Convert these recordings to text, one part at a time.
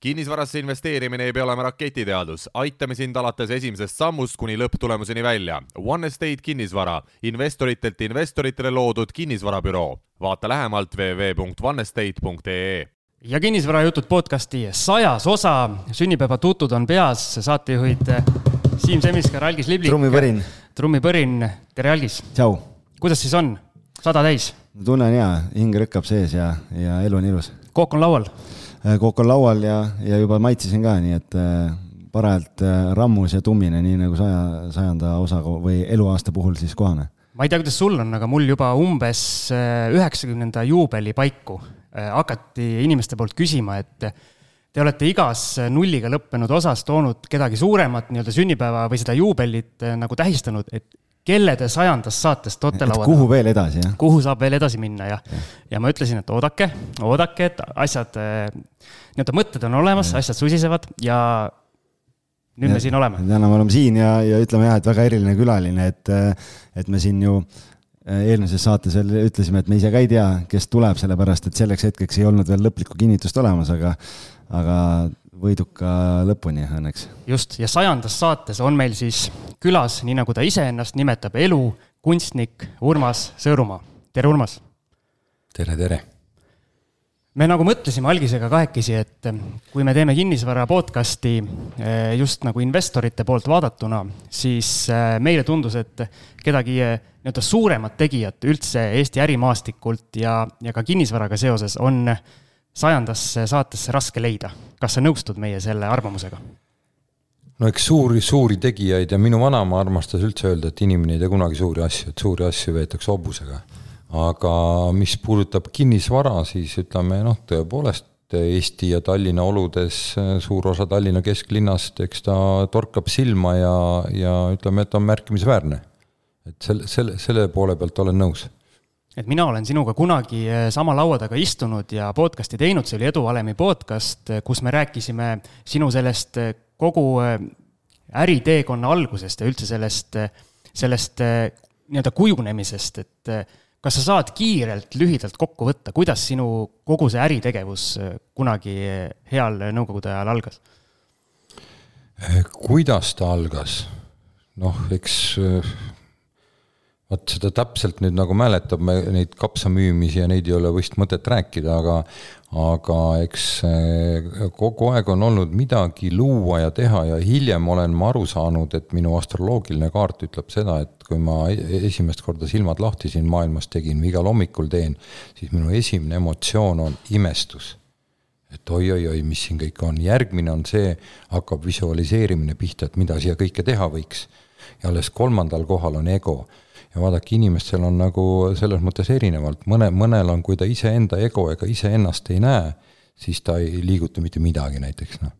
kinnisvarasse investeerimine ei pea olema raketiteadus, aitame sind alates esimesest sammust kuni lõpptulemuseni välja. One Estate kinnisvara, investoritelt investoritele loodud kinnisvarabüroo. vaata lähemalt www.onestate.ee ja kinnisvarajutud podcasti sajas osa, sünnipäevatutud on peas, saatejuhid Siim Semiskar, Algis Liblik. trummipõrin. trummipõrin, tere Algis. tšau. kuidas siis on, sada täis? tunnen hea, hing rõkkab sees ja, ja elu on ilus. kook on laual? Kook on laual ja, ja juba maitsesin ka, nii et äh, parajalt äh, rammus ja tummine, nii nagu saja, sajanda osa või eluaasta puhul siis kohane. ma ei tea, kuidas sul on, aga mul juba umbes äh, üheksakümnenda juubeli paiku hakati inimeste poolt küsima, et te olete igas nulliga lõppenud osas toonud kedagi suuremat nii-öelda sünnipäeva või seda juubelit nagu tähistanud, et kelle te sajandast saatest toote laua taha. kuhu veel edasi, jah? kuhu saab veel edasi minna ja, ja., ja ma ütlesin, et oodake, oodake, et asjad, eh, nii-öelda mõtted on olemas, asjad susisevad ja nüüd ja, me siin oleme. täna me oleme siin ja, ja ütleme jah, et väga eriline külaline, et, eh, et me siin ju eh, eelmises saates veel ütlesime, et me ise ka ei tea, kes tuleb, sellepärast et selleks hetkeks ei olnud veel lõplikku kinnitust olemas, aga, aga võiduka lõpuni õnneks. just, ja sajandas saates on meil siis külas, nii nagu ta iseennast nimetab, elu kunstnik Urmas Sõõrumaa. tere, Urmas! tere, tere! me nagu mõtlesime algisega kahekesi, et kui me teeme kinnisvara podcast'i eh, just nagu investorite poolt vaadatuna, siis eh, meile tundus, et kedagi eh, nii-öelda suuremat tegijat üldse Eesti ärimaastikult ja, ja ka kinnisvaraga seoses on sajandasse saatesse raske leida. kas sa nõustud meie selle arvamusega? no eks suuri, suuri tegijaid ja minu vanaema armastas üldse öelda, et inimene ei tee kunagi suuri asju, et suuri asju veetakse hobusega. aga mis puudutab kinnisvara, siis ütleme noh, tõepoolest Eesti ja Tallinna oludes suur osa Tallinna kesklinnast, eks ta torkab silma ja, ja ütleme, et on märkimisväärne. et selle, selle, selle poole pealt olen nõus et mina olen sinuga kunagi eh, sama laua taga istunud ja podcast'i teinud, see oli Edu Valemi podcast, eh, kus me rääkisime sinu sellest eh, kogu äriteekonna algusest ja üldse sellest, sellest nii-öelda kujunemisest, et kas sa saad kiirelt, lühidalt kokku võtta, kuidas sinu kogu see äritegevus kunagi heal nõukogude ajal algas? kuidas ta algas? noh, eks vot seda täpselt nüüd nagu mäletab, me neid kapsamüümisi ja neid ei ole vist mõtet rääkida, aga aga eks kogu aeg on olnud midagi luua ja teha ja hiljem olen ma aru saanud, et minu astroloogiline kaart ütleb seda, et kui ma e-, esimest korda silmad lahti siin maailmas tegin või igal hommikul teen, siis minu esimene emotsioon on imestus. Et oi-oi-oi, mis siin kõik on, järgmine on see, hakkab visualiseerimine pihta, et mida siia kõike teha võiks. ja alles kolmandal kohal on ego ja vaadake, inimestel on nagu selles mõttes erinevalt, mõne, mõnel on, kui ta iseenda ego ega iseennast ei näe, siis ta ei liiguta mitte midagi näiteks, noh.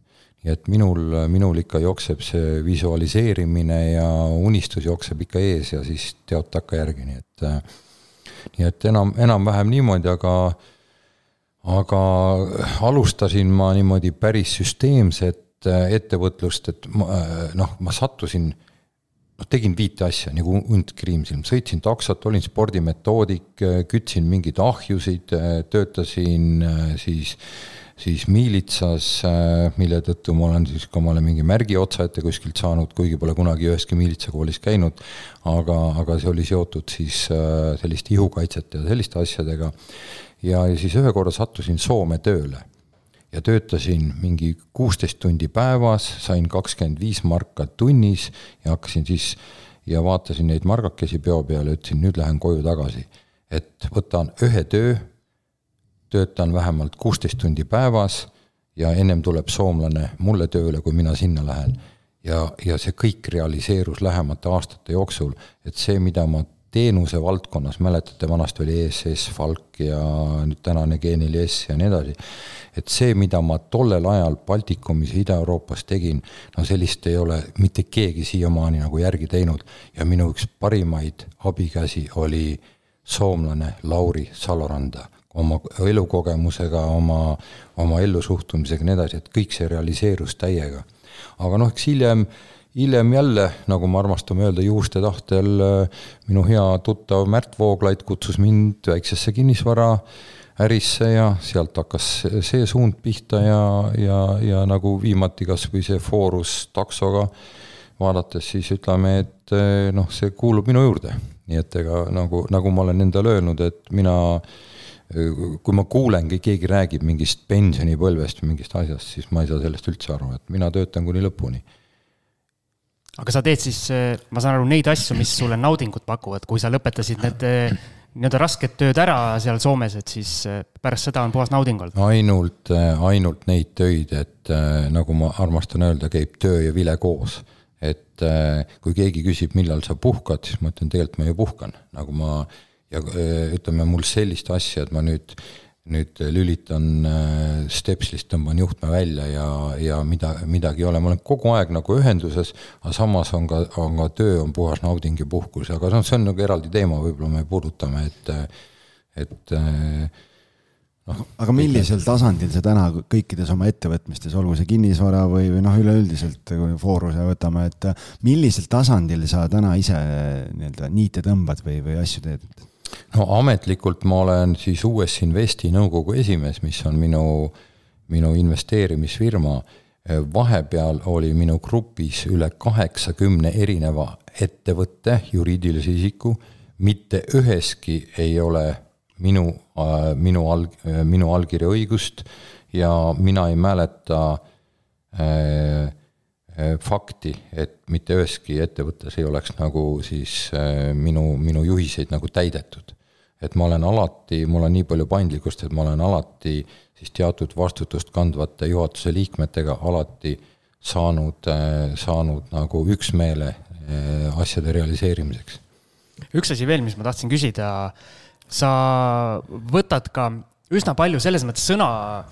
nii et minul, minul ikka jookseb see visualiseerimine ja unistus jookseb ikka ees ja siis teod takkajärgi, nii et nii et enam, enam-vähem niimoodi, aga aga alustasin ma niimoodi päris süsteemset ettevõtlust, et ma noh, ma sattusin noh, tegin viite asja nagu hunt kriimsilm, sõitsin taksot, olin spordimetoodik, kütsin mingeid ahjusid, töötasin äh, siis, siis miilitsas, äh, mille tõttu ma olen siis ka omale mingi märgi otsa ette kuskilt saanud, kuigi pole kunagi üheski miilitsakoolis käinud, aga, aga see oli seotud siis äh, selliste ihukaitsete ja selliste asjadega. ja, ja siis ühe korra sattusin Soome tööle ja töötasin mingi kuusteist tundi päevas, sain kakskümmend viis marka tunnis ja hakkasin siis ja vaatasin neid margakesi peo peal ja ütlesin, nüüd lähen koju tagasi. et võtan ühe töö, töötan vähemalt kuusteist tundi päevas ja ennem tuleb soomlane mulle tööle, kui mina sinna lähen. ja, ja see kõik realiseerus lähemate aastate jooksul, et see, mida ma teenuse valdkonnas, mäletate, vanasti oli ESS, Falk ja nüüd tänane G4S ja nii edasi, et see, mida ma tollel ajal Baltikumis ja Ida-Euroopas tegin, no sellist ei ole mitte keegi siiamaani nagu järgi teinud. Ja minu üks parimaid abikäsi oli soomlane Lauri Saloranda. Oma elukogemusega, oma, oma ellusuhtumisega ja nii edasi, et kõik see realiseerus täiega. aga noh, eks hiljem, hiljem jälle, nagu me armastame öelda, juhuste tahtel minu hea tuttav Märt Vooglaid kutsus mind väiksesse kinnisvara ärisse ja sealt hakkas see suund pihta ja, ja, ja nagu viimati kas või see Forus taksoga vaadates, siis ütleme, et eh, noh, see kuulub minu juurde. nii et ega nagu, nagu ma olen endale öelnud, et mina kui ma kuulengi, keegi räägib mingist pensionipõlvest või mingist asjast, siis ma ei saa sellest üldse aru, et mina töötan kuni lõpuni aga sa teed siis, ma saan aru, neid asju, mis sulle naudingut pakuvad, kui sa lõpetasid need nii-öelda rasked tööd ära seal Soomes, et siis äh, pärast seda on puhas nauding olnud? ainult, äh, ainult neid töid, et äh, nagu ma armastan öelda, käib töö ja vile koos. et kui keegi küsib, millal sa puhkad, siis ma ütlen, tegelikult ma ju puhkan, nagu ma ja ütleme, mul sellist asja, et ma nüüd nüüd lülitan stepslist, tõmban juhtme välja ja, ja mida, midagi ei ole, ma olen kogu aeg nagu ühenduses, aga samas on ka, on ka töö on puhas nauding ja puhkus, aga noh, see on nagu eraldi teema, võib-olla me puudutame, et, et noh. aga millisel tasandil sa täna kõikides oma ettevõtmistes, olgu see kinnisvara või, või noh, üleüldiselt kui Fooruse võtame, et millisel tasandil sa täna ise nii-öelda niite tõmbad või, või asju teed? No ametlikult ma olen siis US Investi nõukogu esimees, mis on minu, minu investeerimisfirma. vahepeal oli minu grupis üle kaheksakümne erineva ettevõtte, juriidilise isiku, mitte üheski ei ole minu, minu alg-, minu allkirja õigust ja mina ei mäleta äh, fakti, et mitte üheski ettevõttes ei oleks nagu siis äh, minu, minu juhiseid nagu täidetud. et ma olen alati, mul on nii palju paindlikkust, et ma olen alati siis teatud vastutust kandvate juhatuse liikmetega alati saanud, äh, saanud nagu üksmeele asjade realiseerimiseks. üks asi veel, mis ma tahtsin küsida, sa võtad ka üsna palju selles mõttes sõna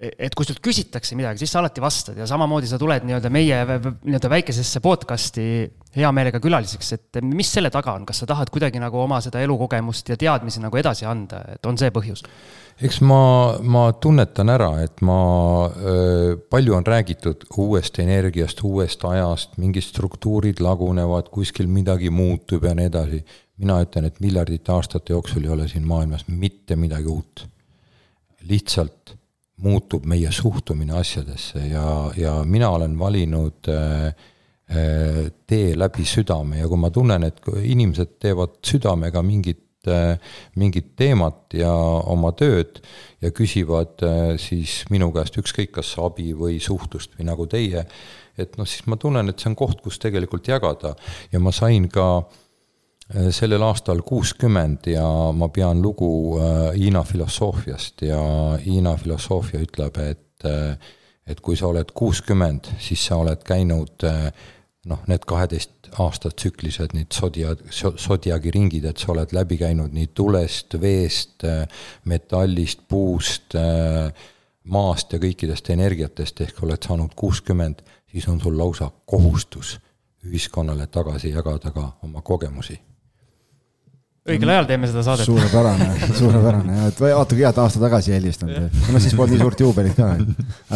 et kui sult küsitakse midagi, siis sa alati vastad ja samamoodi sa tuled nii-öelda meie nii-öelda väikesesse podcast'i hea meelega külaliseks, et mis selle taga on, kas sa tahad kuidagi nagu oma seda elukogemust ja teadmisi nagu edasi anda, et on see põhjus? eks ma, ma tunnetan ära, et ma, palju on räägitud uuest energiast, uuest ajast, mingid struktuurid lagunevad, kuskil midagi muutub ja nii edasi. mina ütlen, et miljardite aastate jooksul ei ole siin maailmas mitte midagi uut. lihtsalt muutub meie suhtumine asjadesse ja, ja mina olen valinud äh, äh, tee läbi südame. Ja kui ma tunnen, et inimesed teevad südamega mingit, äh, mingit teemat ja oma tööd ja küsivad siis minu käest ükskõik kas abi või suhtlust või nagu teie, et noh, siis ma tunnen, et see on koht, kus tegelikult jagada. Ja ma sain ka äh, Äh, sellel aastal kuuskümmend ja ma pean lugu äh, Hiina filosoofiast. Ja Hiina filosoofia ütleb, et äh, et kui sa oled kuuskümmend, siis sa oled käinud noh, need kaheteist aasta tsüklised, need sodia, sodiagi ringid, et sa oled läbi käinud nii tulest, veest, metallist, puust, maast ja kõikidest energiatest, ehk oled saanud kuuskümmend, siis on sul lausa kohustus ühiskonnale tagasi jagada ka oma kogemusi õigel ajal teeme seda saadet. suurepärane, suurepärane ja, et vaata kui hea, et aasta tagasi ei helistanud, no siis polnud nii suurt juubelit ka.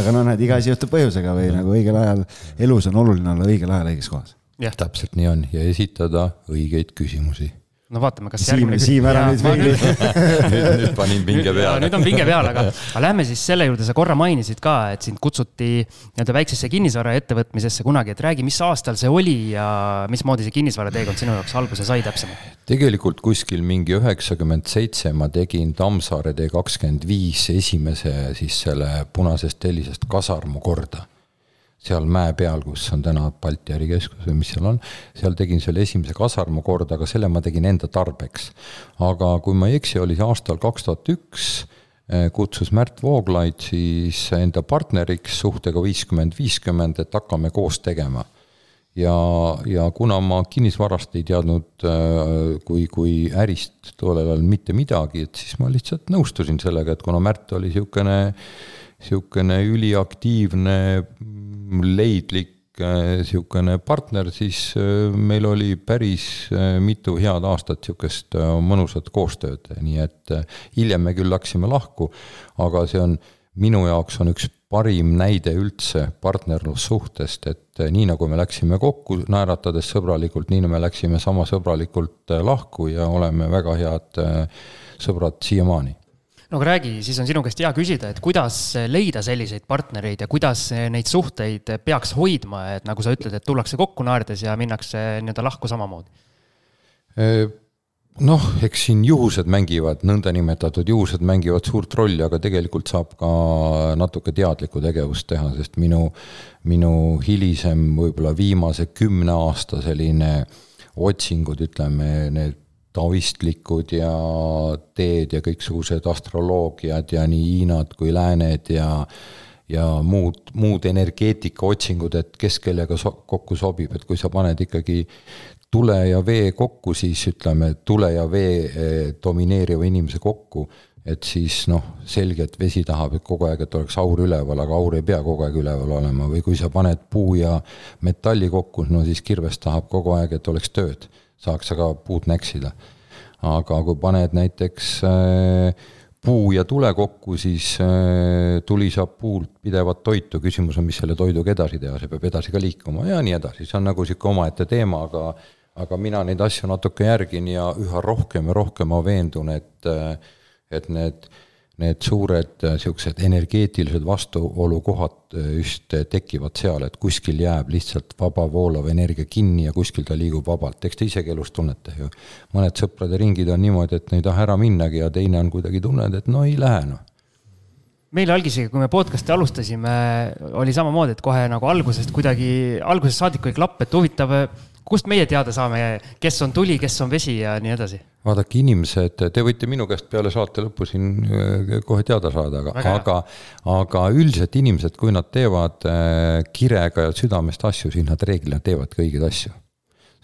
aga no näed, iga asi juhtub põhjusega või nagu õigel ajal, elus on oluline olla õigel ajal õiges kohas. täpselt nii on ja esitada õigeid küsimusi no vaatame, kas Siim, Siim ära nüüd veidi nüüd, nüüd panin pinge peale. nüüd on pinge peal, aga, aga lähme siis selle juurde, sa korra mainisid ka, et sind kutsuti nii-öelda väiksesse kinnisvaraettevõtmisesse kunagi, et räägi, mis aastal see oli ja mismoodi see kinnisvarateekond sinu jaoks alguse sai täpsemalt? tegelikult kuskil mingi üheksakümmend seitse ma tegin Tammsaare tee kakskümmend viis esimese siis selle punasest tellisest kasarmu korda seal mäe peal, kus on täna Balti ärikeskus või mis seal on, seal tegin selle esimese kasarmu korda, aga selle ma tegin enda tarbeks. aga kui ma ei eksi, oli see aastal kaks tuhat üks, eh, kutsus Märt Vooglaid siis enda partneriks suhtega viiskümmend, viiskümmend, et hakkame koos tegema. ja, ja kuna ma kinnisvarast ei teadnud eh, kui, kui ärist tollel ajal mitte midagi, et siis ma lihtsalt nõustusin sellega, et kuna Märt oli niisugune niisugune üliaktiivne leidlik niisugune partner, siis äh, meil oli päris äh, mitu head aastat niisugust äh, mõnusat koostööd, nii et hiljem me küll läksime lahku, aga see on, minu jaoks on üks parim näide üldse partnerlussuhtest, et nii nagu me läksime kokku naeratades sõbralikult, nii me läksime sama sõbralikult lahku ja oleme väga head sõbrad siiamaani no aga räägi, siis on sinu käest hea küsida, et kuidas leida selliseid partnereid ja kuidas neid suhteid peaks hoidma, et nagu sa ütled, et tullakse kokku naerdes ja minnakse nii-öelda lahku samamoodi? noh, eks siin juhused mängivad, nõndanimetatud juhused mängivad suurt rolli, aga tegelikult saab ka natuke teadlikku tegevust teha, sest minu, minu hilisem, võib-olla viimase kümne aasta selline otsingud, ütleme, need taoistlikud ja teed ja kõiksugused astroloogiad ja nii Hiinad kui lääned ja ja muud, muud energeetikaotsingud, et kes kellega so kokku sobib, et kui sa paned ikkagi tule ja vee kokku, siis ütleme, tule ja vee eh, domineeriva inimese kokku, et siis noh, selge, et vesi tahab, et kogu aeg, et oleks aur üleval, aga aur ei pea kogu aeg üleval olema. Või kui sa paned puu ja metalli kokku, no siis kirves tahab kogu aeg, et oleks tööd saaks aga puud näksida. aga kui paned näiteks äh, puu ja tule kokku, siis äh, tuli saab puult pidevat toitu, küsimus on, mis selle toiduga edasi teha, see peab edasi ka liikuma ja nii edasi, see on nagu niisugune omaette teema, aga aga mina neid asju natuke järgin ja üha rohkem ja rohkem ma veendun, et äh, et need äh, need suured niisugused äh, energeetilised vastuolukohad äh, just äh, tekivad seal, et kuskil jääb lihtsalt vaba voolav energia kinni ja kuskil ta liigub vabalt, eks te isegi elus tunnete ju. mõned sõprade ringid on niimoodi, et ei taha ära minnagi ja teine on kuidagi tunned, et no ei lähe noh meil algisega, kui me podcast'i alustasime, oli samamoodi, et kohe nagu algusest kuidagi, algusest saadik oli klapp, et huvitav, kust meie teada saame, kes on tuli, kes on vesi ja nii edasi? vaadake, inimesed, te võite minu käest peale saate lõppu siin äh, kohe teada saada, aga, aga, aga üldiselt inimesed, kui nad teevad äh, kirega ja südamest asju, siis nad reeglina teevadki õigeid asju.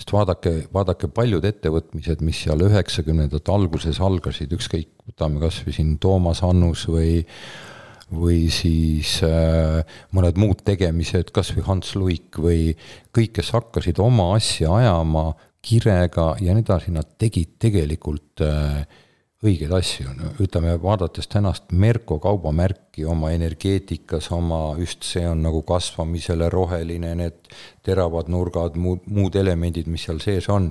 sest vaadake, vaadake paljud ettevõtmised, mis seal üheksakümnendate alguses algasid, ükskõik, võtame kas või siin Toomas Annus või või siis äh, mõned muud tegemised, kas või Hans Luik või kõik, kes hakkasid oma asja ajama kirega ja nii edasi, nad tegid tegelikult äh, õigeid asju, no ütleme, vaadates tänast Merko kaubamärki oma energeetikas, oma just see on nagu kasvamisele roheline, need teravad nurgad, muud, muud elemendid, mis seal sees on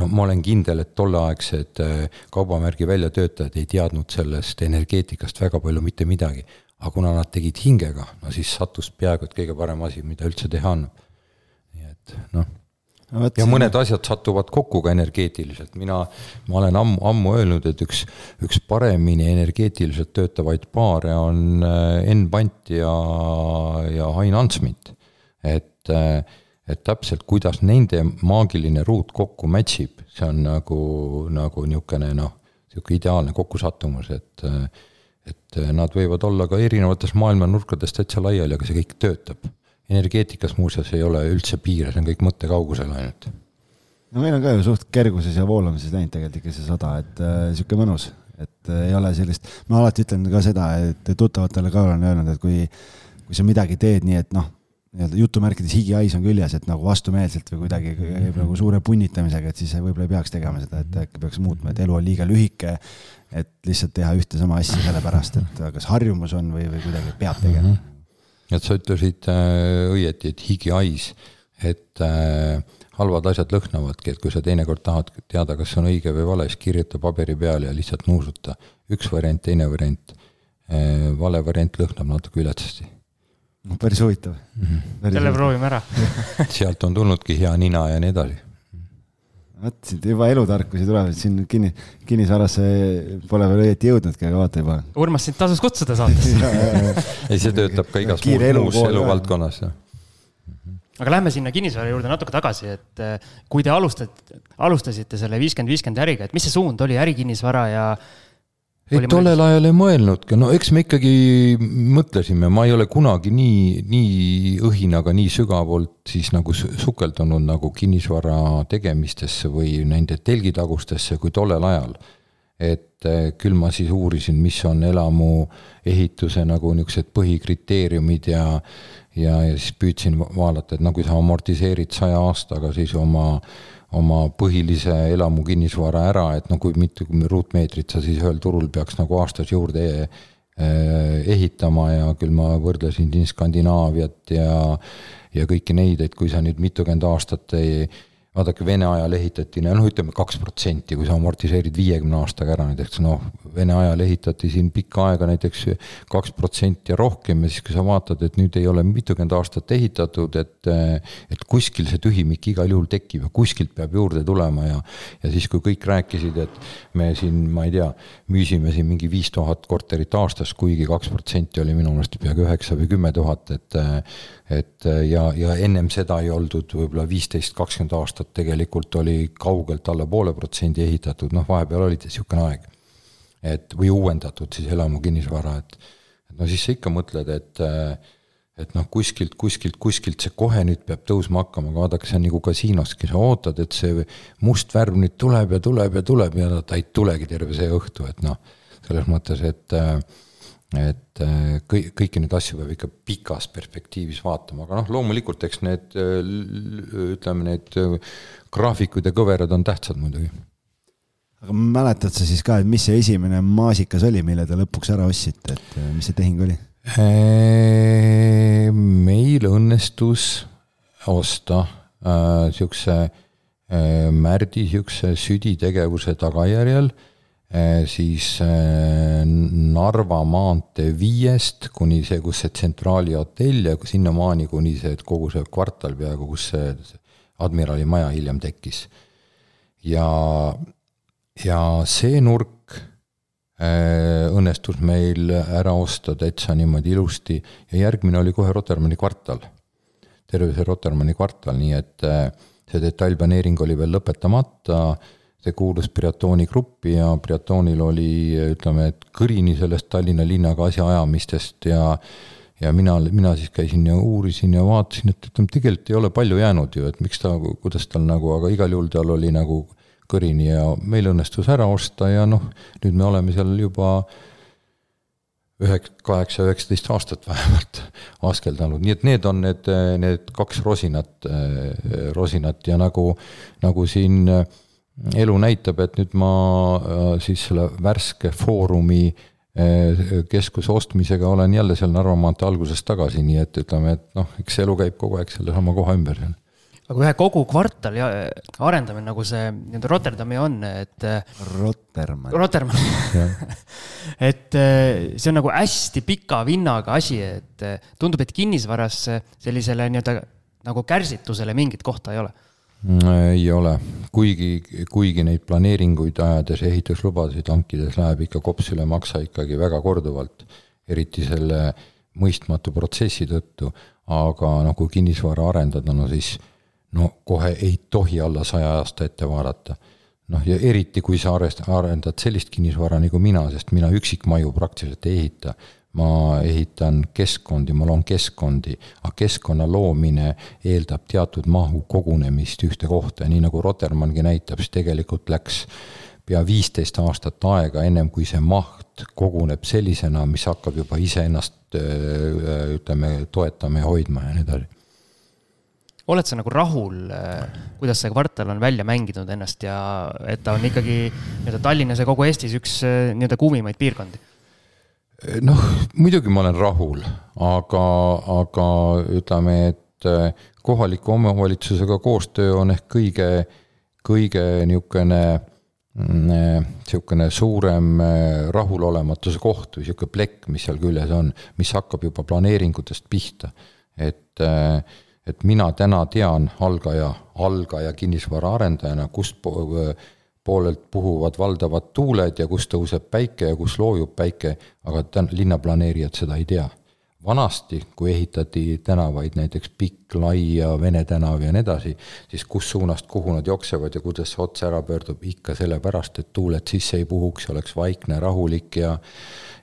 no ma olen kindel, et tolleaegsed äh, kaubamärgi väljatöötajad ei teadnud sellest energeetikast väga palju mitte midagi. aga kuna nad tegid hingega, no siis sattus peaaegu et kõige parem asi, mida üldse teha annab. nii et noh no,, ja mõned asjad satuvad kokku ka energeetiliselt, mina, ma olen ammu, ammu öelnud, et üks, üks paremini energeetiliselt töötavaid paare on äh, Enn Pant ja, ja Ain Antsmit. et äh, et täpselt, kuidas nende maagiline ruut kokku match ib, see on nagu, nagu niisugune noh, niisugune ideaalne kokkusattumus, et et nad võivad olla ka erinevates maailma nurkades täitsa laiali, aga see kõik töötab. energeetikas muuseas ei ole üldse piire, see on kõik mõttekaugusel ainult. no meil on ka ju suht kerguses ja voolamises läinud tegelikult ikka see sada, et niisugune äh, mõnus, et äh, ei ole sellist, ma alati ütlen ka seda, et tuttavatele ka olen öelnud, et kui kui sa midagi teed nii, et noh, nii-öelda jutumärkides higihais on küljes, et nagu vastumeelselt või kuidagi käib nagu suure punnitamisega, et siis võib-olla ei peaks tegema seda, et äkki peaks muutma, et elu on liiga lühike, et lihtsalt teha ühte sama asja sellepärast, et kas harjumus on või, või kuidagi peab tegema. Mhm. et sa ütlesid äh, õieti, et higihais, et äh, halvad asjad lõhnavadki, et kui sa teinekord tahad teada, kas see on õige või vale, siis kirjuta paberi peale ja lihtsalt nuusuta. üks variant, teine variant. Äh, vale variant lõhnab natuke viletsasti päris huvitav mm. -hmm. selle proovime ära sealt on tulnudki hea nina ja nii edasi. vot siit juba elutarkusi tulevad, siin kinni, kinnisvarasse pole veel õieti jõudnudki, aga vaata juba. Urmas, sind tasus kutsuda saatesse ei, see töötab ka igas muus, elu muus eluvaldkonnas, jah aga lähme sinna kinnisvara juurde natuke tagasi, et eh, kui te alustate, alustasite selle viiskümmend, viiskümmend äriga, et mis see suund oli, ärikinnisvara ja ei, tollel ajal ei mõelnudki, no eks me ikkagi mõtlesime, ma ei ole kunagi nii, nii õhinaga nii sügavalt siis nagu sukeldunud nagu kinnisvara tegemistesse või nende telgitagustesse kui tollel ajal. et eh, küll ma siis uurisin, mis on elamu ehituse nagu niisugused põhikriteeriumid ja ja, ja siis püüdsin vaadata, et no kui sa amortiseerid saja aastaga siis oma oma põhilise elamu kinnisvara ära, et no kui mitu ruutmeetrit sa siis ühel turul peaks nagu aastas juurde eh, ehitama ja küll ma võrdlesin siin Skandinaaviat ja ja kõiki neid, et kui sa nüüd mitukümmend aastat ei, vaadake, Vene ajal ehitati, noh, ütleme kaks protsenti, kui sa amortiseerid viiekümne aastaga ära näiteks, noh, Vene ajal ehitati siin pikka aega näiteks kaks protsenti ja rohkem ja siis, kui sa vaatad, et nüüd ei ole mitukümmend aastat ehitatud, et et kuskil see tühimik igal juhul tekib ja kuskilt peab juurde tulema ja ja siis, kui kõik rääkisid, et me siin, ma ei tea, müüsime siin mingi viis tuhat korterit aastas, kuigi kaks protsenti oli minu meelest peaaegu üheksa või kümme tuhat, et et ja, ja ennem seda ei oldud võib-olla viisteist, kakskümmend aastat tegelikult oli kaugelt alla poole protsendi ehitatud, noh, vahepeal oli niisugune aeg. et või uuendatud siis elamu kinnisvara, et et no siis sa ikka mõtled, et et noh, kuskilt, kuskilt, kuskilt see kohe nüüd peab tõusma hakkama, aga vaadake, see on nagu kasiinoski, sa ootad, et see must värv nüüd tuleb ja tuleb ja tuleb ja ta ei tulegi terve see õhtu, et noh, selles mõttes, et äh, et äh, kõik, kõiki neid asju peab ikka pikas perspektiivis vaatama, aga noh, loomulikult eks need äh, ütleme, need äh, graafikud ja kõverad on tähtsad muidugi. aga mäletad sa siis ka, et mis see esimene maasikas oli, mille te lõpuks ära ostsite, et mis see tehing oli? meil õnnestus osta niisuguse äh, Märdi niisuguse süditegevuse tagajärjel äh, siis eh, Narva maantee viiest kuni see, kus see tsentraali hotell ja sinnamaani, kuni see, et kogu see kvartal peaaegu, kus see admirali maja hiljem tekkis. ja, ja see nurk äh, õnnestus meil ära osta täitsa niimoodi ilusti ja järgmine oli kohe Rotermanni kvartal. terve see Rotermanni kvartal, nii et see detailplaneering oli veel lõpetamata see kuulus Priatooni gruppi ja Priatonil oli, ütleme, et kõrini sellest Tallinna linnaga asjaajamistest ja ja mina, mina siis käisin ja uurisin ja vaatasin, et ütleme, tegelikult ei ole palju jäänud ju, et miks ta, kuidas tal nagu, aga igal juhul tal oli nagu kõrini ja meil õnnestus ära osta ja noh, nüüd me oleme seal juba ühek-, kaheksa, üheksateist aastat vähemalt askeldanud, nii et need on need, need kaks rosinat, rosinat ja nagu, nagu siin äh, elu näitab, et nüüd ma äh, siis selle värske Foorumi äh, keskuse ostmisega olen jälle seal Narva maantee alguses tagasi, nii et ütleme, et noh, eks elu käib kogu aeg sellesama koha ümber seal aga ühe kogu kvartali arendamine, nagu see nii-öelda Rotterdami on, et. Rotermann. Rotermann et see on nagu hästi pika vinnaga asi, et tundub, et kinnisvaras sellisele nii-öelda nagu kärsitusele mingit kohta ei ole ei ole, kuigi, kuigi neid planeeringuid ajades, ehituslubasid hankides läheb ikka kops üle maksa ikkagi väga korduvalt, eriti selle mõistmatu protsessi tõttu, aga noh, kui kinnisvara arendada, no siis no kohe ei tohi alla saja aasta ette vaadata. noh, ja eriti, kui sa arendad sellist kinnisvara nagu mina, sest mina üksikmaju praktiliselt ei ehita, ma ehitan keskkondi, ma loon keskkondi, aga keskkonna loomine eeldab teatud mahu kogunemist ühte kohta ja nii nagu Rotermanngi näitab, siis tegelikult läks pea viisteist aastat aega, ennem kui see maht koguneb sellisena, mis hakkab juba iseennast ütleme, toetama ja hoidma ja nii edasi oled sa nagu rahul, kuidas see kvartal on välja mänginud ennast ja et ta on ikkagi nii-öelda Tallinnas ja kogu Eestis üks nii-öelda kuumimaid piirkondi? Noh, muidugi ma olen rahul, aga, aga ütleme, et eh, kohaliku omavalitsusega koostöö on ehk kõige, kõige niisugune niisugune mm, suurem eh, rahulolematuse koht või niisugune plekk, mis seal küljes on, mis hakkab juba planeeringutest pihta. et, eh, et mina täna tean algaja, algaja kinnisvaraarendajana, kust poolelt puhuvad valdavad tuuled ja kus tõuseb päike ja kus loojub päike, aga tän-, linnaplaneerijad seda ei tea. vanasti, kui ehitati tänavaid, näiteks Pikk, Lai ja Vene tänav ja nii edasi, siis kus suunast kuhu nad jooksevad ja kuidas see ots ära pöördub, ikka sellepärast, et tuuled sisse ei puhuks, oleks vaikne, rahulik ja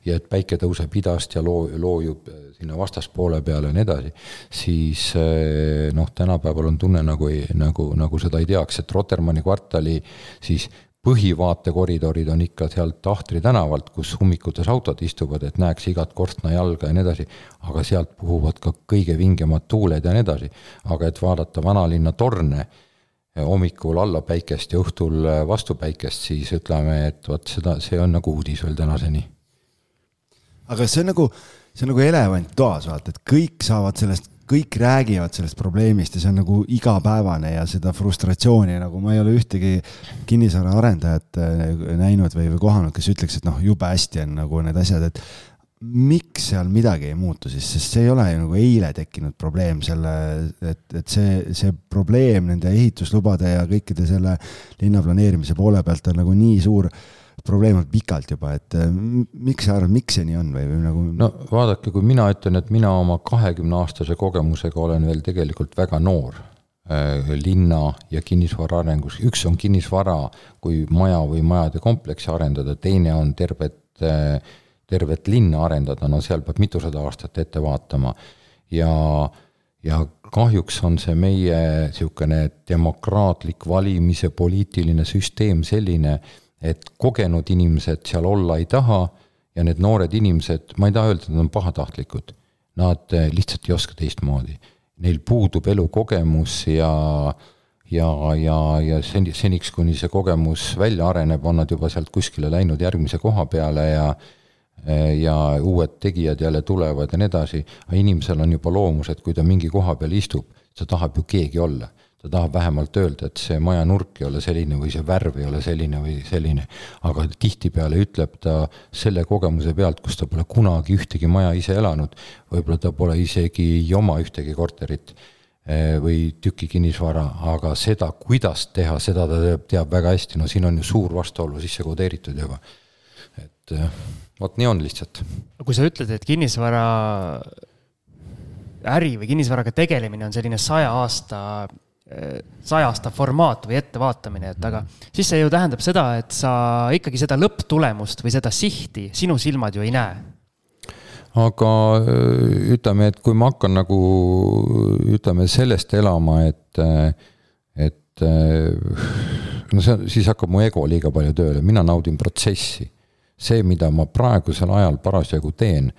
ja et päike tõuseb idast ja loo-, loojub sinna vastaspoole peale ja nii edasi, siis eh, noh, tänapäeval on tunne nagu ei, nagu, nagu seda ei teaks, et Rotermanni kvartali siis põhivaatekoridorid on ikka sealt Ahtri tänavalt, kus ummikutes autod istuvad, et näeks igat korstnajalga ja nii edasi, aga sealt puhuvad ka kõige vingemad tuuled ja nii edasi. aga et vaadata vanalinna torne eh, hommikul alla päikest ja õhtul eh, vastu päikest, siis ütleme, et vot seda, see on nagu uudis veel tänaseni aga see on nagu, see on nagu elevant toas, vaata, et kõik saavad sellest kõik räägivad sellest probleemist ja see on nagu igapäevane ja seda frustratsiooni nagu ma ei ole ühtegi kinnisvaraarendajat näinud või, või kohanud, kes ütleks, et noh, jube hästi on nagu need asjad, et miks seal midagi ei muutu siis, sest see ei ole ju nagu eile tekkinud probleem selle, et, et see, see probleem nende ehituslubade ja kõikide selle linnaplaneerimise poole pealt on nagu nii suur probleem olnud pikalt juba, et miks sa arvad, miks see nii on või, või nagu? no vaadake, kui mina ütlen, et mina oma kahekümne aastase kogemusega olen veel tegelikult väga noor äh, linna ja kinnisvara arengus, üks on kinnisvara kui maja või majade kompleksi arendada, teine on tervet äh, tervet linna arendada, no seal peab mitusada aastat ette vaatama. ja, ja kahjuks on see meie niisugune demokraatlik valimise poliitiline süsteem selline, et kogenud inimesed seal olla ei taha ja need noored inimesed, ma ei taha öelda, et nad on pahatahtlikud, nad eh, lihtsalt ei oska teistmoodi. Neil puudub elukogemus ja ja, ja, ja seni, seniks, kuni see kogemus välja areneb, on nad juba sealt kuskile läinud järgmise koha peale ja Eh, ja uued tegijad jälle tulevad ja nii edasi, aga inimesel on juba loomus, et kui ta mingi koha peal istub, ta tahab ju keegi olla. Ta tahab vähemalt öelda, et see maja nurk ei ole selline või see värv ei ole selline või selline. aga tihtipeale ütleb ta selle kogemuse pealt, kus ta pole kunagi ühtegi maja ise elanud, võib-olla ta pole isegi ei oma ühtegi korterit eh, või tüki kinnisvara, aga seda, kuidas teha, seda ta teab, teab väga hästi, no siin on ju suur vastuolu sisse kodeeritud juba. et eh, vot nii on lihtsalt. kui sa ütled, et kinnisvara äri või kinnisvaraga tegelemine on selline saja aasta, saja aasta formaat või ettevaatamine, et aga siis see ju tähendab seda, et sa ikkagi seda lõpptulemust või seda sihti sinu silmad ju ei näe. Aga ütleme, et kui ma hakkan nagu ütleme sellest elama, et, et no see, siis hakkab mu ego liiga palju tööle, mina naudin protsessi. See, mida ma praegusel ajal parasjagu teen,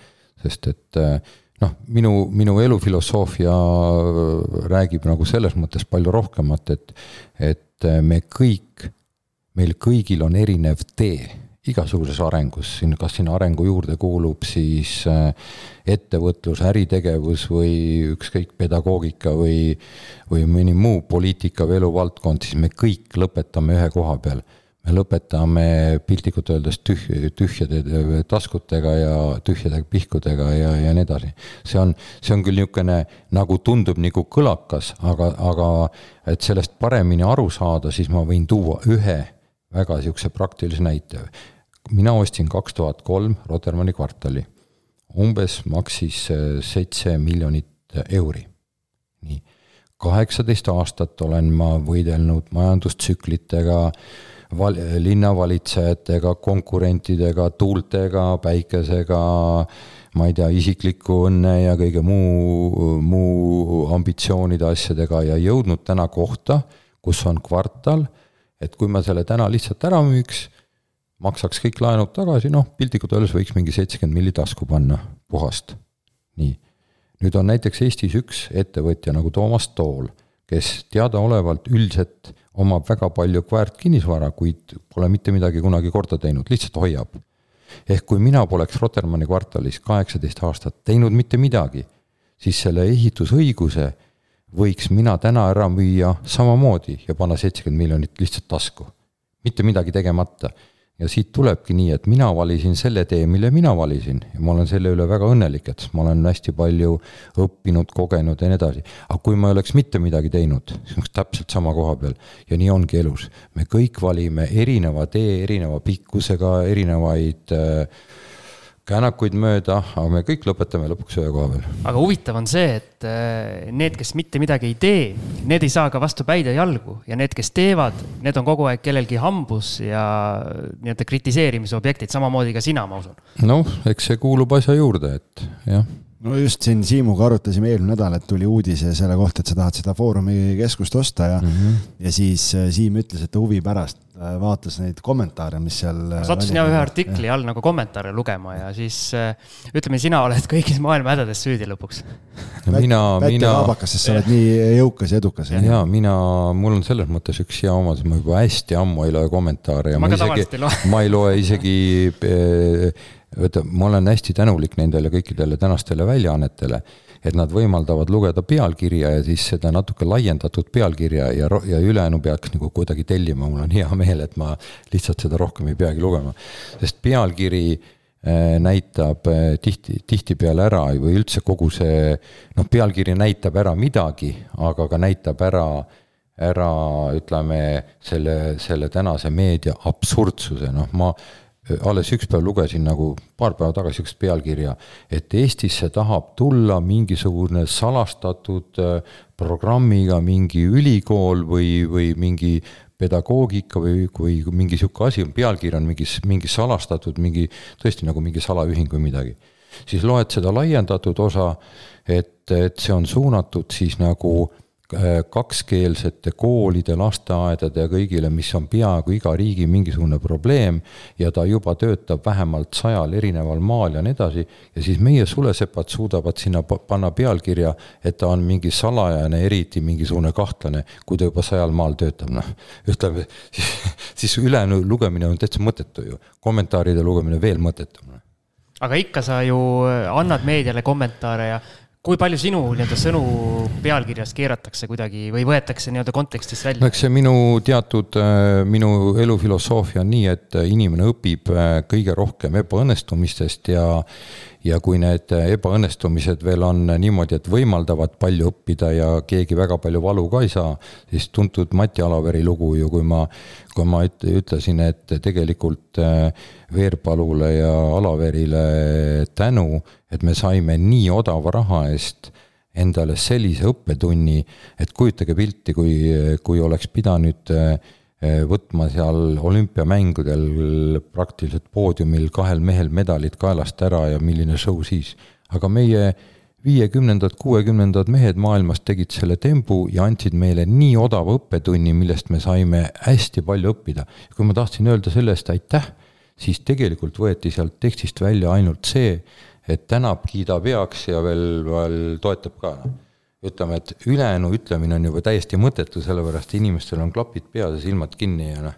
sest et eh, noh, minu, minu elufilosoofia eh, räägib nagu selles mõttes palju rohkemat, et, et eh, me kõik, meil kõigil on erinev tee igasuguses arengus, siin, kas sinna arengu juurde kuulub siis ettevõtlus, äritegevus või ükskõik, pedagoogika või, või mõni muu poliitika või eluvaldkond, siis me kõik lõpetame ühe koha peal lõpetame piltlikult öeldes tüh-, tühjade taskutega ja tühjade pihkudega ja, ja nii edasi. see on, see on küll niisugune nagu tundub nagu kõlakas, aga, aga et sellest paremini aru saada, siis ma võin tuua ühe väga niisuguse praktilise näite. mina ostsin kaks tuhat kolm Rotermanni kvartali, umbes maksis äh, seitse miljonit euri. nii, kaheksateist aastat olen ma võidelnud majandustsüklitega äh, val-, linnavalitsejatega, konkurentidega, tuultega, päikesega, ma ei tea, isikliku õnne ja kõige muu, muu ambitsioonide asjadega ja jõudnud täna kohta, kus on kvartal, et kui ma selle täna lihtsalt ära müüks, maksaks kõik laenud tagasi, noh, piltlikult öeldes võiks mingi seitsekümmend milli tasku panna, puhast. nii. nüüd on näiteks Eestis üks ettevõtja nagu Toomas Tool, kes teadaolevalt üldiselt omab väga palju väärtkinnisvara, kuid pole mitte midagi kunagi korda teinud, lihtsalt hoiab. ehk kui mina poleks Rotermanni kvartalis kaheksateist aastat teinud mitte midagi, siis selle ehitusõiguse võiks mina täna ära müüa samamoodi ja panna seitsekümmend miljonit lihtsalt tasku. mitte midagi tegemata ja siit tulebki nii, et mina valisin selle tee, mille mina valisin ja ma olen selle üle väga õnnelik, et ma olen hästi palju õppinud, kogenud ja nii edasi. aga kui ma ei oleks mitte midagi teinud, siis oleks täpselt sama koha peal ja nii ongi elus. me kõik valime erineva tee, erineva pikkusega, erinevaid äh, käänakuid mööda, aga me kõik lõpetame lõpuks ühe koha peal. aga huvitav on see, et äh, need, kes mitte midagi ei tee, need ei saa ka vastu päid ja jalgu ja need, kes teevad, need on kogu aeg kellelgi hambus ja nii-öelda kritiseerimise objektid, samamoodi ka sina, ma usun. noh, eks see kuulub asja juurde, et jah no just siin Siimuga arutasime eelmine nädal, et tuli uudis selle kohta, et sa tahad seda Foorumi keskust osta ja mm, -hmm. ja siis äh, Siim ütles, et ta huvi pärast vaatas neid kommentaare, mis seal. ma sattusin jah ühe artikli all nagu kommentaare lugema ja siis ütleme, sina oled kõigis maailma hädades süüdi lõpuks. mina, mina. kaabakas, sest sa oled nii jõukas ja edukas. ja mina, mul on selles mõttes üks hea omadus, ma juba hästi ammu ei loe kommentaare ja ma, ma isegi, ma ei loe isegi vaata, ma olen hästi tänulik nendele kõikidele tänastele väljaannetele, et nad võimaldavad lugeda pealkirja ja siis seda natuke laiendatud pealkirja ja, ja ülejäänu peaks nagu kuidagi tellima, mul on hea meel, et ma lihtsalt seda rohkem ei peagi lugema. sest pealkiri äh, näitab äh, tihti, tihtipeale ära või üldse kogu see, noh, pealkiri näitab ära midagi, aga ka näitab ära ära ütleme, selle, selle tänase meedia absurdsuse, noh, ma alles üks päev lugesin nagu paar päeva tagasi sihukest pealkirja, et Eestisse tahab tulla mingisugune salastatud äh, programmiga mingi ülikool või, või mingi pedagoogika või, või mingi sihuke asi, pealkiri on mingi, mingi salastatud, mingi tõesti nagu mingi salaühing või midagi. siis loed seda laiendatud osa, et, et see on suunatud siis nagu Äh, kakskeelsete koolide, lasteaedade ja kõigile, mis on peaaegu iga riigi mingisugune probleem ja ta juba töötab vähemalt sajal erineval maal ja nii edasi, ja siis meie sulesepad suudavad sinna panna pealkirja, et ta on mingi salajane, eriti mingisugune kahtlane, kui ta juba sajal maal töötab, noh. ütleme, siis, siis ülejäänu lugemine on täitsa mõttetu ju, kommentaaride lugemine veel mõttetum aga ikka sa ju annad meediale kommentaare ja kui palju sinu nii-öelda sõnu pealkirjas keeratakse kuidagi või võetakse nii-öelda kontekstist välja? no eks see minu teatud, äh, minu elufilosoofia on nii, et inimene õpib äh, kõige rohkem ebaõnnestumistest ja ja kui need ebaõnnestumised veel on niimoodi, et võimaldavad palju õppida ja keegi väga palju valu ka ei saa, siis tuntud Mati Alaveri lugu ju, kui ma, kui ma ütlesin, et tegelikult äh, Veerpalule ja Alaverile tänu, et me saime nii odava raha eest endale sellise õppetunni, et kujutage pilti, kui, kui oleks pidanud äh, võtma seal olümpiamängudel praktiliselt poodiumil kahel mehel medalid kaelast ära ja milline show siis. aga meie viiekümnendad, kuuekümnendad mehed maailmas tegid selle tembu ja andsid meile nii odava õppetunni, millest me saime hästi palju õppida. kui ma tahtsin öelda selle eest aitäh, siis tegelikult võeti sealt tekstist välja ainult see, et tänab, kiidab heaks ja veel, veel toetab ka ütleme, et ülejäänu ütlemine on juba täiesti mõttetu, sellepärast inimestel on klapid peas ja silmad kinni ja noh.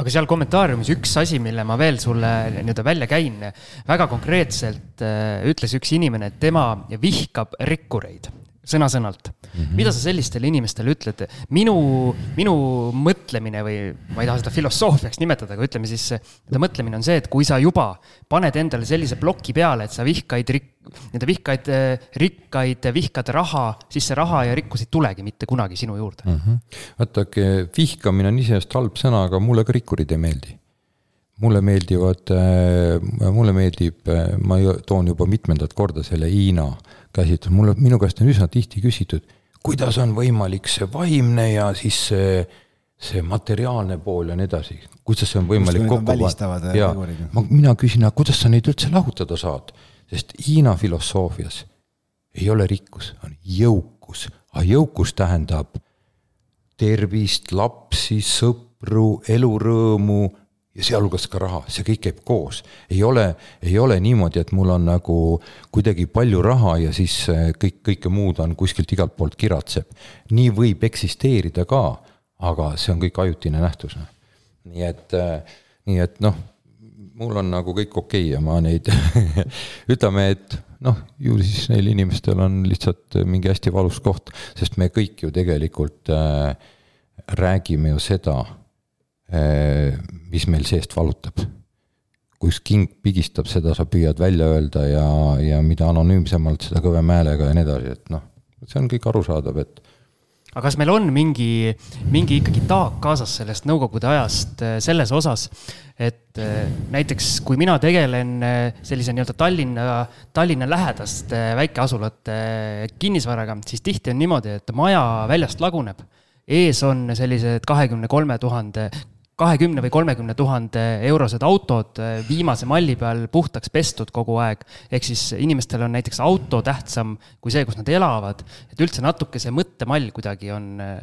aga seal kommentaariumis üks asi, mille ma veel sulle nii-öelda välja käin, väga konkreetselt äh, ütles üks inimene, et tema vihkab rikkureid sõna-sõnalt mm. -hmm. mida sa sellistele inimestele ütled? minu, minu mõtlemine või ma ei taha seda filosoofiaks nimetada, aga ütleme siis, nii-öelda mõtlemine on see, et kui sa juba paned endale sellise ploki peale, et sa vihkaid rik-, nii-öelda vihkaid, rikkaid, vihkad raha, siis see raha ja rikkus ei tulegi mitte kunagi sinu juurde mm. -hmm. vaadake, vihkamine on iseenesest halb sõna, aga mulle ka rikkurid ei meeldi mulle meeldivad, mulle meeldib, ma toon juba mitmendat korda selle Hiina äh, käsitlus, mulle, minu käest on üsna tihti küsitud, kuidas on võimalik see vaimne ja siis see, see materiaalne pool ja nii edasi, kuidas see on võimalik kokku panna. ja ma, mina küsin, aga kuidas sa neid üldse lahutada saad, sest Hiina filosoofias ei ole rikkus, on jõukus, aga jõukus tähendab tervist, lapsi, sõpru, elurõõmu ja sealhulgas ka raha, see kõik käib koos. ei ole, ei ole niimoodi, et mul on nagu kuidagi palju raha ja siis äh, kõik, kõike muud on kuskilt igalt poolt kiratseb. nii võib eksisteerida ka, aga see on kõik ajutine nähtus. Noh. nii et, äh, nii et noh, mul on nagu kõik okei okay ja ma neid ütleme, et noh, ju siis neil inimestel on lihtsalt mingi hästi valus koht, sest me kõik ju tegelikult äh, räägime ju seda Äh, mis meil seest valutab. kus king pigistab, seda sa püüad välja öelda ja, ja mida anonüümsemalt, seda kõvema häälega ja nii edasi, et noh, see on kõik arusaadav, et aga kas meil on mingi, mingi ikkagi taak kaasas sellest nõukogude ajast äh, selles osas, et äh, näiteks kui mina tegelen sellise nii-öelda Tallinna, Tallinna lähedaste väikeasulate kinnisvaraga, siis tihti on niimoodi, et maja väljast laguneb. Ees on sellised kahekümne kolme tuhande, kahekümne või kolmekümne tuhande eurosed autod eh, viimase malli peal puhtaks pestud kogu aeg. ehk siis inimestel on näiteks auto tähtsam kui see, kus nad elavad, et üldse natuke see mõttemall kuidagi on. Eh,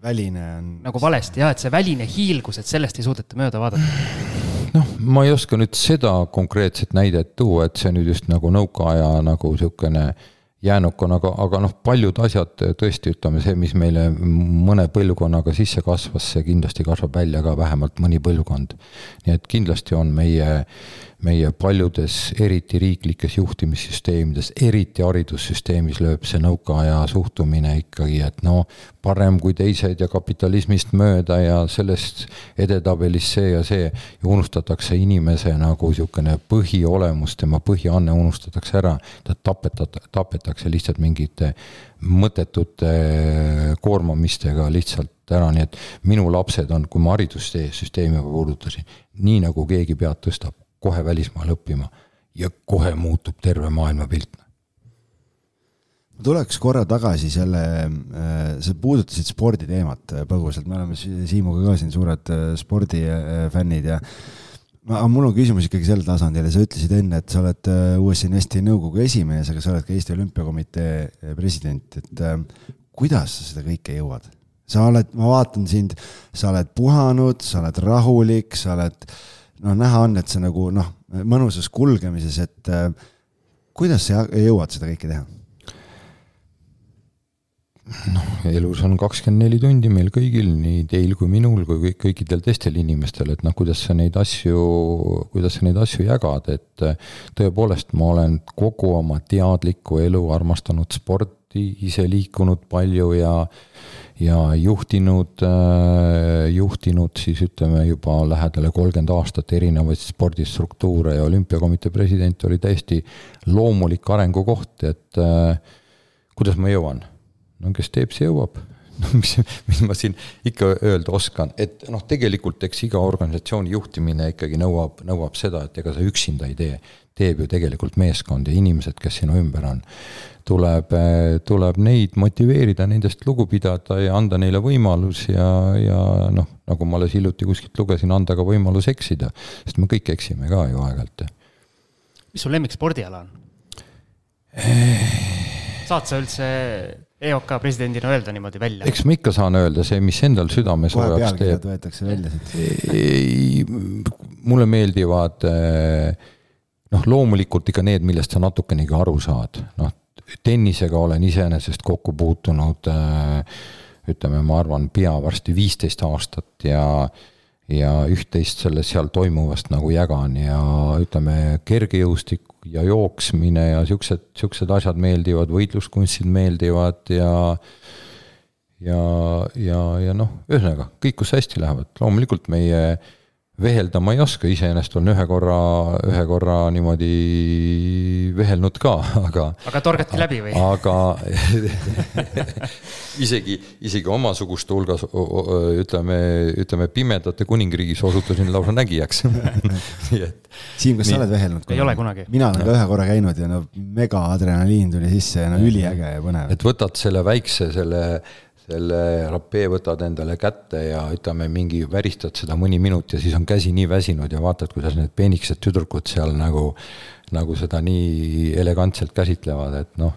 väline on. nagu valesti jah, et see väline hiilgus, et sellest ei suudeta mööda vaadata noh, ma ei oska nüüd seda konkreetset näidet tuua, et see nüüd just nagu nõukaaja nagu niisugune äh, jäänuk on, aga, aga noh, paljud asjad tõesti, ütleme see, mis meile mõne põlvkonnaga sisse kasvas, see kindlasti kasvab välja ka vähemalt mõni põlvkond. nii et kindlasti on meie, meie paljudes, eriti riiklikes juhtimissüsteemides, eriti haridussüsteemis lööb see nõukaaja suhtumine ikkagi, et no parem kui teised ja kapitalismist mööda ja sellest edetabelis see ja see. Ja unustatakse inimese nagu niisugune põhiolemus, tema põhianne unustatakse ära, ta tapetat-, tapetakse lihtsalt mingite mõttetute koormamistega lihtsalt ära, nii et minu lapsed on, kui ma haridussüsteemi puudutasin, nii nagu keegi pead tõstab, kohe välismaale õppima ja kohe muutub terve maailmapilt. Ma tuleks korra tagasi selle, äh, sa puudutasid sporditeemat äh, põgusalt, me oleme Siimuga ka siin suured äh, spordifännid ja aga mul on küsimus ikkagi sel tasandil ja sa ütlesid enne, et sa oled USA Investi nõukogu esimees, aga sa oled ka Eesti Olümpiakomitee president, et kuidas sa seda kõike jõuad? sa oled, ma vaatan sind, sa oled puhanud, sa oled rahulik, sa oled, noh, näha on, et sa nagu noh, mõnusas kulgemises, et kuidas sa jõuad seda kõike teha? noh, elus on kakskümmend neli tundi meil kõigil, nii teil kui minul kui kõik, kõikidel teistel inimestel, et noh, kuidas sa neid asju, kuidas sa neid asju jagad, et tõepoolest, ma olen kogu oma teadliku elu armastanud sporti, ise liikunud palju ja ja juhtinud, juhtinud siis ütleme juba lähedale kolmkümmend aastat erinevaid spordistruktuure ja olümpiakomitee president oli täiesti loomulik arengukoht, et kuidas ma jõuan no kes teeb, see jõuab. mis, mis ma siin ikka öelda oskan, et noh, tegelikult eks iga organisatsiooni juhtimine ikkagi nõuab, nõuab seda, et ega sa üksinda ei tee. teeb ju tegelikult meeskond ja inimesed, kes sinu ümber on. tuleb, tuleb neid motiveerida, nendest lugu pidada ja anda neile võimalus ja, ja noh, nagu ma alles hiljuti kuskilt lugesin, anda ka võimalus eksida, sest me kõik eksime ka ju aeg-ajalt. mis su lemmikspordiala on? saad sa üldse EOK presidendina öelda niimoodi välja? eks ma ikka saan öelda see, mis endal südame soojaks teeb. võetakse välja siit. ei, mulle meeldivad eh, noh, loomulikult ikka need, millest sa natukenegi aru saad, noh, tennisega olen iseenesest kokku puutunud eh, ütleme, ma arvan, pea varsti viisteist aastat ja ja üht-teist sellest seal toimuvast nagu jagan ja ütleme, kergejõustik ja jooksmine ja siuksed, siuksed asjad meeldivad, võitluskunstid meeldivad ja ja, ja, ja noh, ühesõnaga kõik, kus hästi lähevad, loomulikult meie äh, veheldama ei oska, iseenesest olen ühe korra, ühe korra niimoodi vehelnud ka, aga. aga torgati läbi või? aga isegi, isegi omasuguste hulgas ütleme, ütleme pimedate kuningriigis osutusin lausa nägijaks nii et. Siim, kas nii. sa oled vehelnud? ei ole kunagi. mina olen ka ühe korra käinud ja no mega adrenaliin tuli sisse ja no üliäge ja põnev. et võtad selle väikse, selle selle rapee võtad endale kätte ja ütleme, mingi väristad seda mõni minut ja siis on käsi nii väsinud ja vaatad, kuidas need peenikesed tüdrukud seal nagu, nagu seda nii elegantselt käsitlevad, et noh,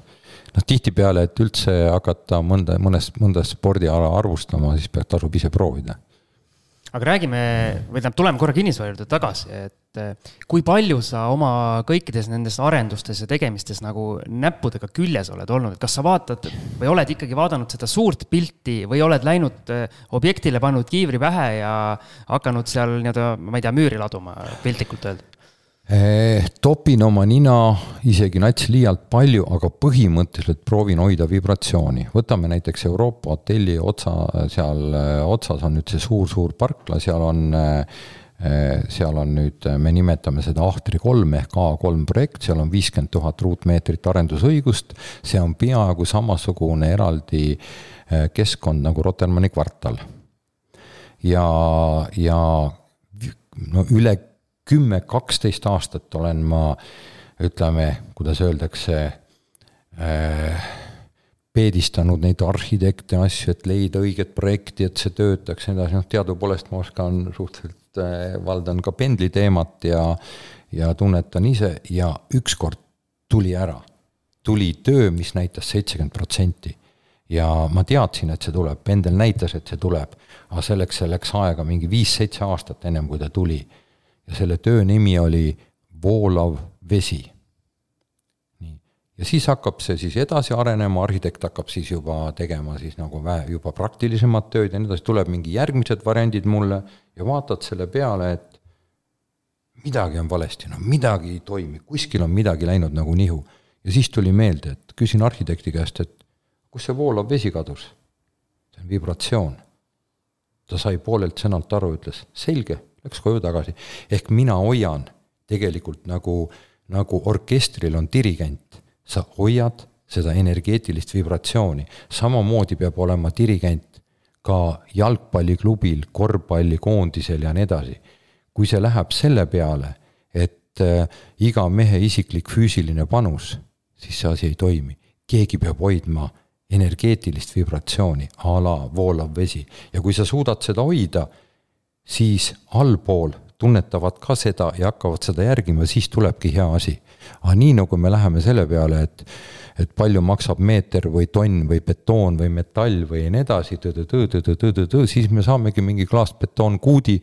noh tihtipeale, et üldse hakata mõnda, mõnest, mõnda spordiala arvustama, siis pead, tasub ise proovida aga räägime, või tähendab, tuleme korra kinnisvara juurde tagasi, et eh, kui palju sa oma kõikides nendes arendustes ja tegemistes nagu näppudega küljes oled olnud, et kas sa vaatad või oled ikkagi vaadanud seda suurt pilti või oled läinud eh, objektile, pannud kiivri pähe ja hakanud seal nii-öelda, ma ei tea, müüri laduma, piltlikult öelda? Eh, topin oma nina isegi nats liialt palju, aga põhimõtteliselt proovin hoida vibratsiooni. võtame näiteks Euroopa hotelli otsa, seal eh, otsas on nüüd see suur-suur parkla, seal on eh, seal on nüüd, me nimetame seda Ahtri kolm ehk A3 projekt, seal on viiskümmend tuhat ruutmeetrit arendusõigust, see on peaaegu samasugune eraldi keskkond nagu Rotermanni kvartal. ja, ja no üle kümme, kaksteist aastat olen ma, ütleme, kuidas öeldakse äh,, peedistanud neid arhitekte, asju, et leida õiget projekti, et see töötaks ja nii edasi, noh teadupoolest ma oskan suhteliselt äh,, valdan ka pendliteemat ja ja tunnetan ise. Ja ükskord tuli ära. tuli töö, mis näitas seitsekümmend protsenti. ja ma teadsin, et see tuleb, pendel näitas, et see tuleb, aga selleks, see läks aega mingi viis-seitse aastat, ennem kui ta tuli ja selle töö nimi oli Voolav vesi. nii, ja siis hakkab see siis edasi arenema, arhitekt hakkab siis juba tegema siis nagu vähe, juba praktilisemat tööd ja nii edasi, tuleb mingi järgmised variandid mulle ja vaatad selle peale, et midagi on valesti, no midagi ei toimi, kuskil on midagi läinud nagu nihu. ja siis tuli meelde, et küsin arhitekti käest, et kus see voolav vesi kadus? see on vibratsioon. ta sai poolelt sõnalt aru, ütles selge, läks koju tagasi. ehk mina hoian tegelikult nagu, nagu orkestril on dirigent, sa hoiad seda energeetilist vibratsiooni, samamoodi peab olema dirigent ka jalgpalliklubil, korvpallikoondisel ja nii edasi. kui see läheb selle peale, et äh, iga mehe isiklik füüsiline panus, siis see asi ei toimi. keegi peab hoidma energeetilist vibratsiooni a la voolav vesi ja kui sa suudad seda hoida, siis allpool tunnetavad ka seda ja hakkavad seda järgima, siis tulebki hea asi. aga nii, nagu me läheme selle peale, et et palju maksab meeter või tonn või betoon või metall või nii edasi, siis me saamegi mingi klaasbetoonkuudi,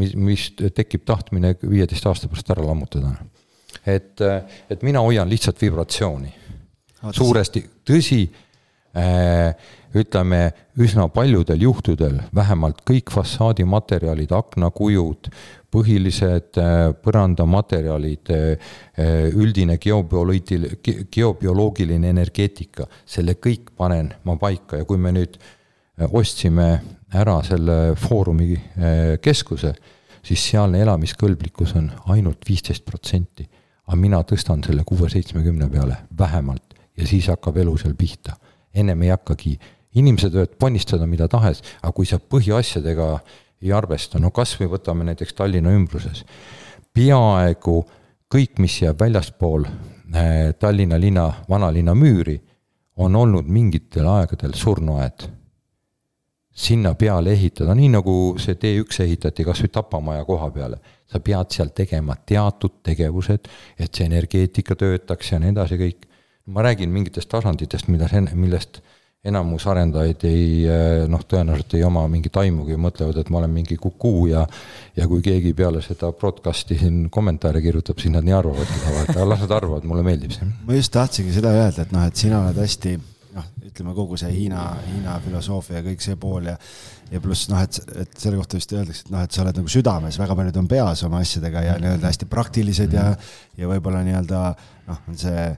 mis, mis tekib tahtmine viieteist aasta pärast ära lammutada. et, et mina hoian lihtsalt vibratsiooni. suuresti, tõsi äh, ütleme, üsna paljudel juhtudel vähemalt kõik fassaadimaterjalid, aknakujud, põhilised äh, põrandamaterjalid, äh, äh, üldine geobioloogil-, geobioloogiline energeetika, selle kõik panen ma paika ja kui me nüüd ostsime ära selle Foorumi keskuse, siis sealne elamiskõlblikkus on ainult viisteist protsenti. aga mina tõstan selle kuue-seitsmekümne peale vähemalt ja siis hakkab elu seal pihta. ennem ei hakkagi, inimesed võivad ponnistada mida tahes, aga kui sa põhiasjadega ei arvesta, no kas või võtame näiteks Tallinna ümbruses, peaaegu kõik, mis jääb väljaspool äh, Tallinna linna, vanalinna müüri, on olnud mingitel aegadel surnuaed. sinna peale ehitada, nii nagu see T1 ehitati kas või Tapamaja koha peale, sa pead seal tegema teatud tegevused, et see energeetika töötaks ja nii edasi kõik. ma räägin mingitest tasanditest, mida, millest enamus arendajaid ei eh, noh, tõenäoliselt ei oma mingit aimugi, mõtlevad, et ma olen mingi kukuu ja ja kui keegi peale seda broadcast'i siin kommentaare kirjutab, siis nad nii arvavadki aga las nad arvavad, mulle meeldib see. ma just tahtsingi seda öelda, et noh, et sina oled hästi noh, ütleme kogu see Hiina, Hiina filosoofia ja kõik see pool ja ja pluss noh, et, et selle kohta vist öeldakse, et noh, et sa oled nagu südames, väga paljud on peas oma asjadega ja nii-öelda hästi praktilised ja ja võib-olla nii-öelda noh, on see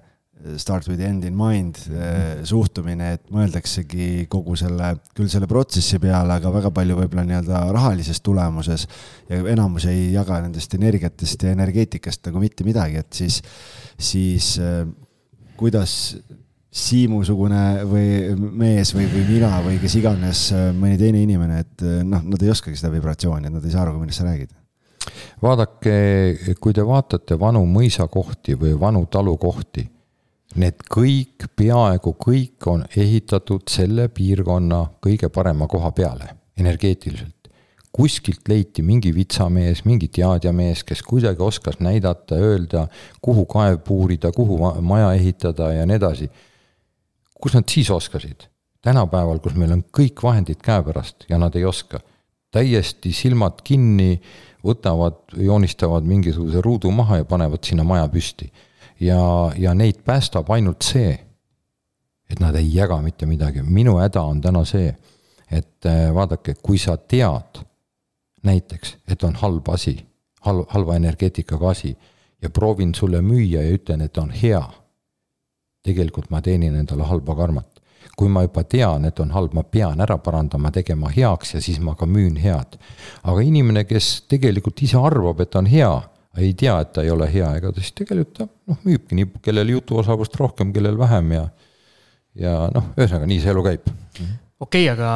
start with end in mind eh, suhtumine, et mõeldaksegi kogu selle, küll selle protsessi peale, aga väga palju võib-olla nii-öelda rahalises tulemuses ja enamus ei jaga nendest energiatest ja energeetikast nagu mitte midagi, et siis, siis eh, kuidas Siimu-sugune või mees või, või mina või kes iganes eh, mõni teine inimene, et noh, nad ei oskagi seda vibratsiooni, et nad ei saa aru, millest sa räägid. Vaadake, kui te vaatate vanu mõisakohti või vanu talukohti Need kõik, peaaegu kõik on ehitatud selle piirkonna kõige parema koha peale, energeetiliselt. kuskilt leiti mingi vitsamees, mingi teadjamees, kes kuidagi oskas näidata, öelda, kuhu kaev puurida, kuhu maja ehitada ja nii edasi. kus nad siis oskasid? tänapäeval, kus meil on kõik vahendid käepärast ja nad ei oska. täiesti silmad kinni, võtavad, joonistavad mingisuguse ruudu maha ja panevad sinna maja püsti ja, ja neid päästab ainult see, et nad ei jaga mitte midagi, minu häda on täna see, et äh, vaadake, kui sa tead näiteks, et on halb asi, halb, halva energeetikaga asi ja proovin sulle müüa ja ütlen, et on hea, tegelikult ma teenin endale halba karmat. kui ma juba tean, et on halb, ma pean ära parandama, tegema heaks ja siis ma ka müün head. aga inimene, kes tegelikult ise arvab, et on hea ei tea, et ta ei ole hea, ega ta siis tegelikult ta noh, müübki nii, kellel jutuosavust rohkem, kellel vähem ja ja noh, ühesõnaga nii see elu käib. okei okay,, aga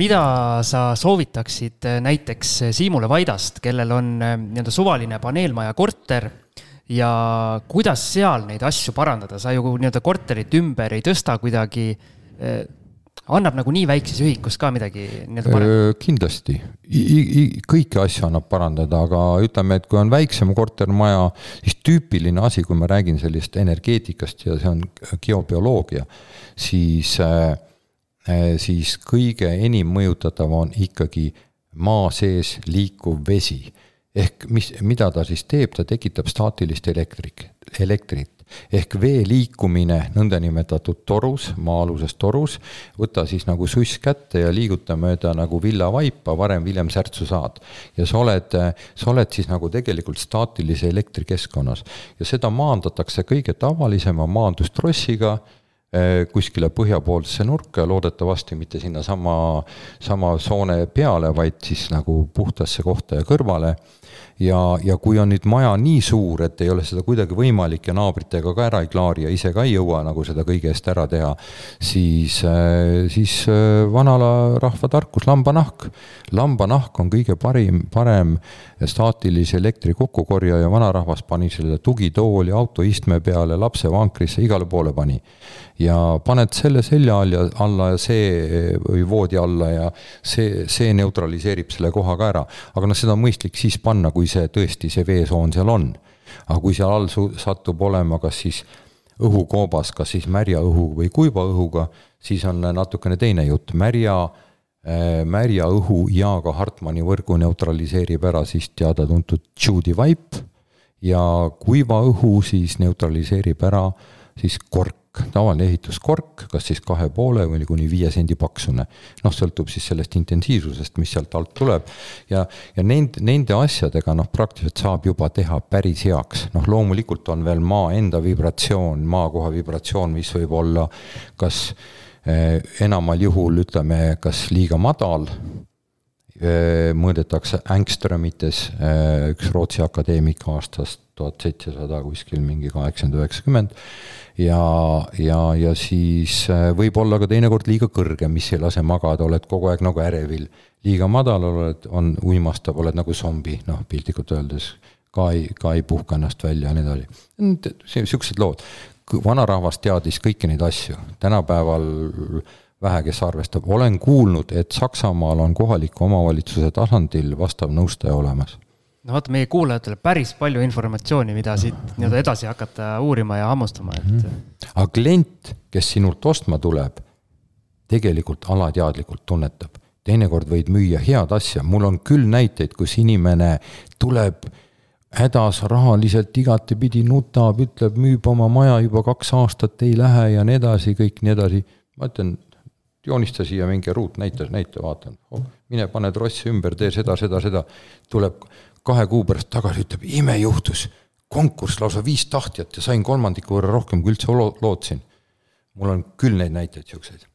mida sa soovitaksid näiteks Siimule Vaidast, kellel on eh, nii-öelda suvaline paneelmaja korter ja kuidas seal neid asju parandada, sa ju nii-öelda korterit ümber ei tõsta kuidagi eh, annab nagu nii väikses ühikus ka midagi nii-öelda parem? kindlasti, kõiki asju annab parandada, aga ütleme, et kui on väiksem kortermaja, siis tüüpiline asi, kui ma räägin sellist energeetikast ja see on geobioloogia, siis, äh, äh, siis kõige enim mõjutatav on ikkagi maa sees liikuv vesi ehk mis, mida ta siis teeb, ta tekitab staatilist elektrik, elektrit. Ehk vee liikumine nõndanimetatud torus, maa-aluses torus, võta siis nagu suss kätte ja liiguta mööda nagu villavaipa, varem-hiljem särtsu saad. ja sa oled, sa oled siis nagu tegelikult staatilise elektrikeskkonnas. Ja seda maandatakse kõige tavalisema maandustrossiga Eh, kuskile põhjapoolsesse nurka ja loodetavasti mitte sinnasama, sama soone peale, vaid siis nagu puhtasse kohta ja kõrvale ja, ja kui on nüüd maja nii suur, et ei ole seda kuidagi võimalik ja naabritega ka ära ei klaari ja ise ka ei jõua nagu seda kõige eest ära teha, siis, äh, siis äh, vanarahva tarkus, lambanahk. lambanahk on kõige parim, parem staatilise elektri kokkukorjaja, vanarahvas pani selle tugitooli autoistme peale, lapse vankrisse, igale poole pani ja paned selle selja all ja alla ja see või voodi alla ja see, see neutraliseerib selle koha ka ära. aga noh, seda on mõistlik siis panna, kui see tõesti, see veesoon seal on. aga kui seal all satub olema kas siis õhukoobas, kas siis märja õhu või kuiva õhuga, siis on natukene teine jutt, märja äh, märja õhu ja ka Hartmanni võrgu neutraliseerib ära siis teada-tuntud Judy vaip ja kuiva õhu siis neutraliseerib ära siis kork kork, tavaline ehituskork, kas siis kahe poole või kuni viie sendi paksune. noh, sõltub siis sellest intensiivsusest, mis sealt alt tuleb. ja, ja nende, nende asjadega noh, praktiliselt saab juba teha päris heaks, noh loomulikult on veel maa enda vibratsioon, maakoha vibratsioon, mis võib olla kas eh, enamal juhul ütleme, kas liiga madal mõõdetakse ängströmites, eh, üks Rootsi akadeemik aastast tuhat seitsesada kuskil mingi kaheksakümmend, üheksakümmend ja, ja, ja siis äh, võib olla ka teinekord liiga kõrge, mis ei lase magada, oled kogu aeg nagu ärevil. liiga madal oled, on uimastav, oled nagu zombi, noh piltlikult öeldes, ka ei, ka ei puhka ennast välja ja nii edasi. Siuksed lood, vanarahvas teadis kõiki neid asju, tänapäeval vähe, kes arvestab, olen kuulnud, et Saksamaal on kohaliku omavalitsuse tasandil vastav nõustaja olemas no vaata, meie kuulajatele päris palju informatsiooni, mida siit nii-öelda edasi hakata uurima ja hammustama, et. Mhm. aga klient, kes sinult ostma tuleb, tegelikult alateadlikult tunnetab, teinekord võid müüa head asja, mul on küll näiteid, kus inimene tuleb hädas rahaliselt igatepidi nutab, ütleb, müüb oma maja juba kaks aastat, ei lähe ja nii edasi, kõik nii edasi. ma ütlen, joonista siia mingi ruut, näita, näita, vaatan oh,. mine pane trosse ümber, tee seda, seda, seda. tuleb kahe kuu pärast tagasi, ütleb, ime juhtus, konkurss lausa viis tahtjat ja sain kolmandiku võrra rohkem, kui üldse lootsin. mul on küll neid näiteid siukseid.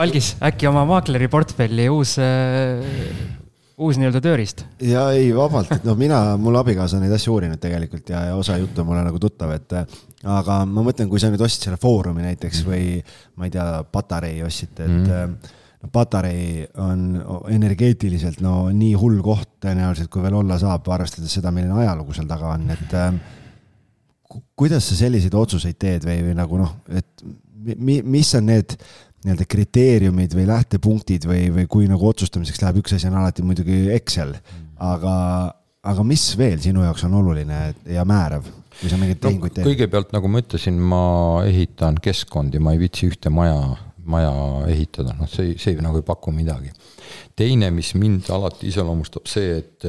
Algis, äkki oma maakleri portfelli uus äh, uus nii-öelda tööriist? ja ei, vabalt, et noh, mina, mul abikaasa on neid asju uurinud tegelikult ja, ja osa juttu mulle nagu tuttav, et aga ma mõtlen, kui sa nüüd ostsid selle Foorumi näiteks või ma ei tea, Patarei ostsite, et mm no Patarei on energeetiliselt no nii hull koht tõenäoliselt, kui veel olla saab, arvestades seda, milline ajalugu seal taga on, et kuidas sa selliseid otsuseid teed või, või nagu noh, et mi, mis on need nii-öelda kriteeriumid või lähtepunktid või, või kui nagu otsustamiseks läheb, üks asi on alati muidugi Excel, aga, aga mis veel sinu jaoks on oluline ja määrav, kui sa mingeid tehinguid teed no,? kõigepealt, nagu ma ütlesin, ma ehitan keskkondi, ma ei viitsi ühte maja maja ehitada, noh, see, see nagu ei paku midagi. teine, mis mind alati iseloomustab, see, et,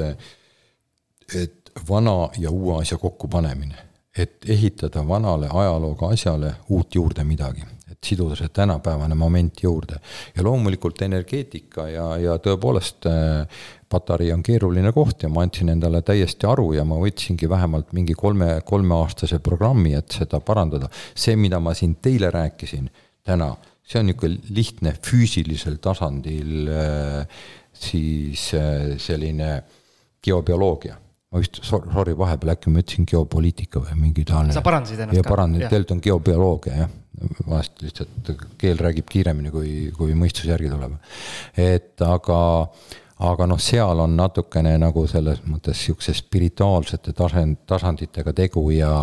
et vana ja uue asja kokkupanemine. et ehitada vanale ajalooga asjale uut juurde midagi, siduda see tänapäevane moment juurde. ja loomulikult energeetika ja, ja tõepoolest Patarei on keeruline koht ja ma andsin endale täiesti aru ja ma võtsingi vähemalt mingi kolme, kolmeaastase programmi, et seda parandada. see, mida ma siin teile rääkisin täna see on niisugune lihtne füüsilisel tasandil äh, siis äh, selline geobioloogia. ma vist, sorry, vahepeal äkki ma ütlesin geopoliitika või mingi taoline. sa parandasid ennast ka? parandasin, tegelikult on geobioloogia jah, vahest lihtsalt keel räägib kiiremini, kui, kui mõistus järgi tuleb. et aga, aga noh, seal on natukene nagu selles mõttes niisuguse spirituaalsete tasand, tasanditega tegu ja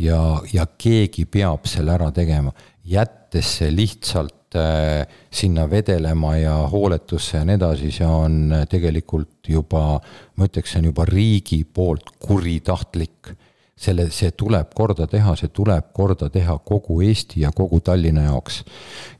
ja, ja keegi peab selle ära tegema jättes see lihtsalt äh, sinna vedelema ja hooletusse ja nii edasi, see on äh, tegelikult juba, ma ütleks, see on juba riigi poolt kuritahtlik. Selle, see tuleb korda teha, see tuleb korda teha kogu Eesti ja kogu Tallinna jaoks.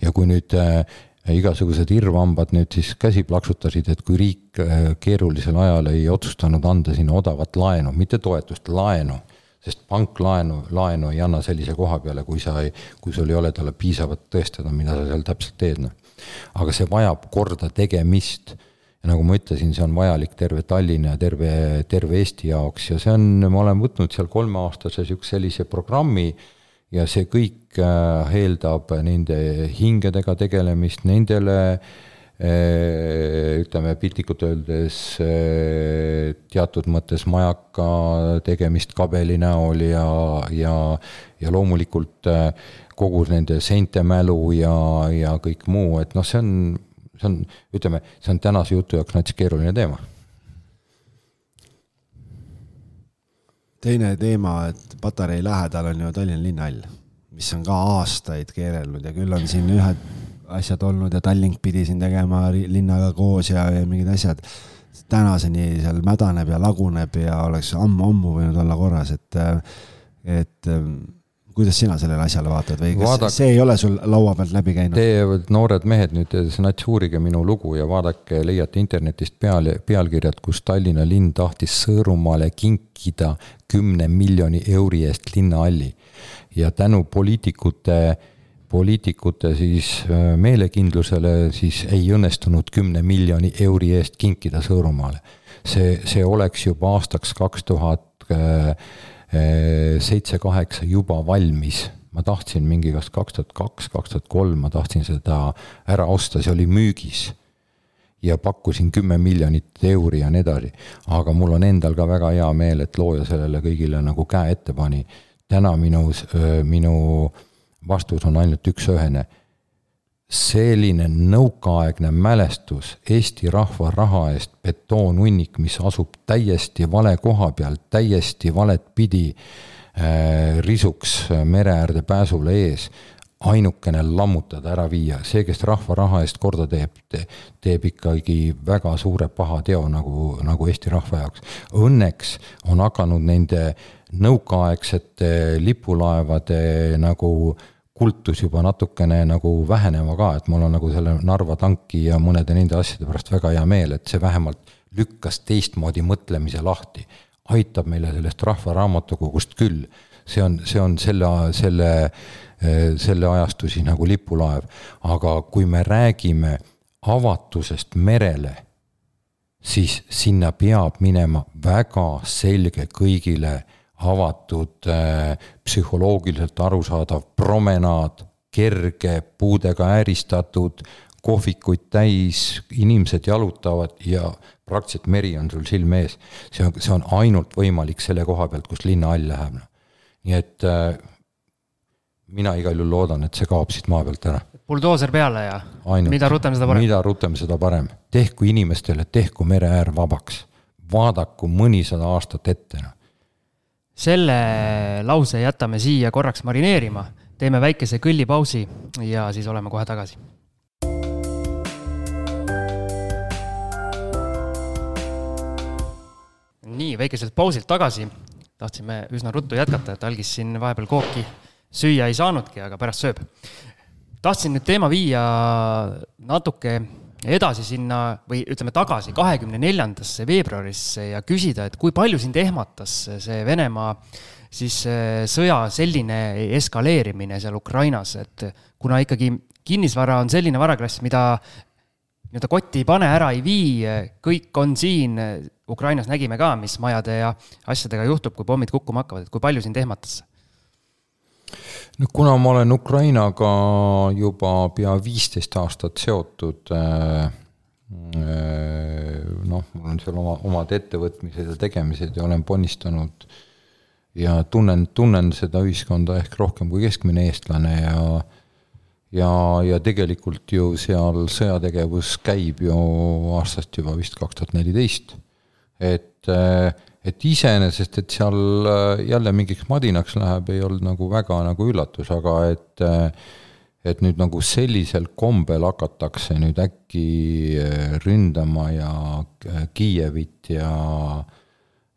ja kui nüüd äh, igasugused irvhambad nüüd siis käsi plaksutasid, et kui riik äh, keerulisel ajal ei otsustanud anda sinna odavat laenu, mitte toetust, laenu, sest pank laenu, laenu ei anna sellise koha peale, kui sa ei, kui sul ei ole talle piisavat tõestada, mida sa seal täpselt teed, noh. aga see vajab korda tegemist ja nagu ma ütlesin, see on vajalik terve Tallinna ja terve, terve Eesti jaoks. Ja see on, ma olen võtnud seal kolmeaastase niisuguse sellise programmi ja see kõik äh, eeldab nende hingedega tegelemist, nendele äh, ütleme piltlikult öeldes äh, teatud mõttes majaka tegemist kabeli näol ja, ja, ja loomulikult kogu nende seinte mälu ja, ja kõik muu, et noh, see on, see on, ütleme, see on tänase jutu jaoks nats keeruline teema teine teema, et Patarei lähedal on ju Tallinna linnahall, mis on ka aastaid keerelnud ja küll on siin ühed asjad olnud ja Tallink pidi siin tegema linnaga koos ja, ja mingid asjad. tänaseni seal mädaneb ja laguneb ja oleks ammu-ammu võinud olla korras, et, et kuidas sina sellele asjale vaatad või kas Vaadak... see ei ole sul laua pealt läbi käinud? Teie noored mehed nüüd, nats uurige minu lugu ja vaadake, leiate internetist peal, pealkirjad, kus Tallinna linn tahtis Sõõrumaale kinkida kümne miljoni euri eest linnahalli. ja tänu poliitikute, poliitikute siis äh, meelekindlusele siis ei õnnestunud kümne miljoni euri eest kinkida Sõõrumaale. see, see oleks juba aastaks kaks tuhat äh, seitse-kaheksa juba valmis. ma tahtsin mingi kas kaks tuhat kaks, kaks tuhat kolm, ma tahtsin seda ära osta, see oli müügis. ja pakkusin kümme miljonit euri ja nii edasi. aga mul on endal ka väga hea meel, et looja sellele kõigile nagu käe ette pani. täna minu, minu vastus on ainult üks-ühene selline nõukaaegne mälestus Eesti rahva raha eest betoonhunnik, mis asub täiesti vale koha peal, täiesti valet pidi äh, risuks mere äärde pääsule ees, ainukene lammutada, ära viia, see, kes rahva raha eest korda teeb te,, teeb ikkagi väga suure paha teo nagu, nagu Eesti rahva jaoks. Õnneks on hakanud nende nõukaaegsete lipulaevade nagu äh, kultus juba natukene nagu vähenema ka, et mul on nagu selle Narva tanki ja mõnede nende asjade pärast väga hea meel, et see vähemalt lükkas teistmoodi mõtlemise lahti. aitab meile sellest rahvaraamatukogust küll. see on, see on selle, selle, selle ajastu siis nagu lipulaev, aga kui me räägime avatusest merele, siis sinna peab minema väga selge kõigile avatud, äh, psühholoogiliselt arusaadav promenaad, kerge, puudega ääristatud, kohvikuid täis, inimesed jalutavad ja praktiliselt meri on sul silme ees. see on, see on ainult võimalik selle koha pealt, kus linnahall läheb. Noh. nii et äh, mina igal juhul loodan, et see kaob siit maa pealt ära. buldooser peale ja ainult, mida rutem, seda parem. mida rutem, seda parem. tehku inimestele, tehku mere äär vabaks. vaadaku mõnisada aastat ette, noh selle lause jätame siia korraks marineerima, teeme väikese kõllipausi ja siis oleme kohe tagasi. nii, väikeselt pausilt tagasi, tahtsime üsna ruttu jätkata, et algis siin vahepeal kooki süüa ei saanudki, aga pärast sööb. tahtsin nüüd teema viia natuke edasi sinna või ütleme tagasi kahekümne neljandasse veebruarisse ja küsida, et kui palju sind ehmatas see Venemaa siis eh, sõja selline eskaleerimine seal Ukrainas, et kuna ikkagi kinnisvara on selline varaklass, mida nii-öelda kotti ei pane, ära ei vii, kõik on siin, Ukrainas nägime ka, mis majade ja asjadega juhtub, kui pommid kukkuma hakkavad, et kui palju sind ehmatas? No kuna ma olen Ukrainaga juba pea viisteist aastat seotud äh, äh, noh, mul on seal oma, omad ettevõtmised ja tegemised ja olen ponnistanud ja tunnen, tunnen seda ühiskonda ehk rohkem kui keskmine eestlane ja ja, ja tegelikult ju seal sõjategevus käib ju aastast juba vist kaks tuhat neliteist. et äh, et iseenesest, et seal äh, jälle mingiks madinaks läheb, ei olnud nagu väga nagu üllatus, aga et äh, et nüüd nagu sellisel kombel hakatakse nüüd äkki äh, ründama ja Kiievit ja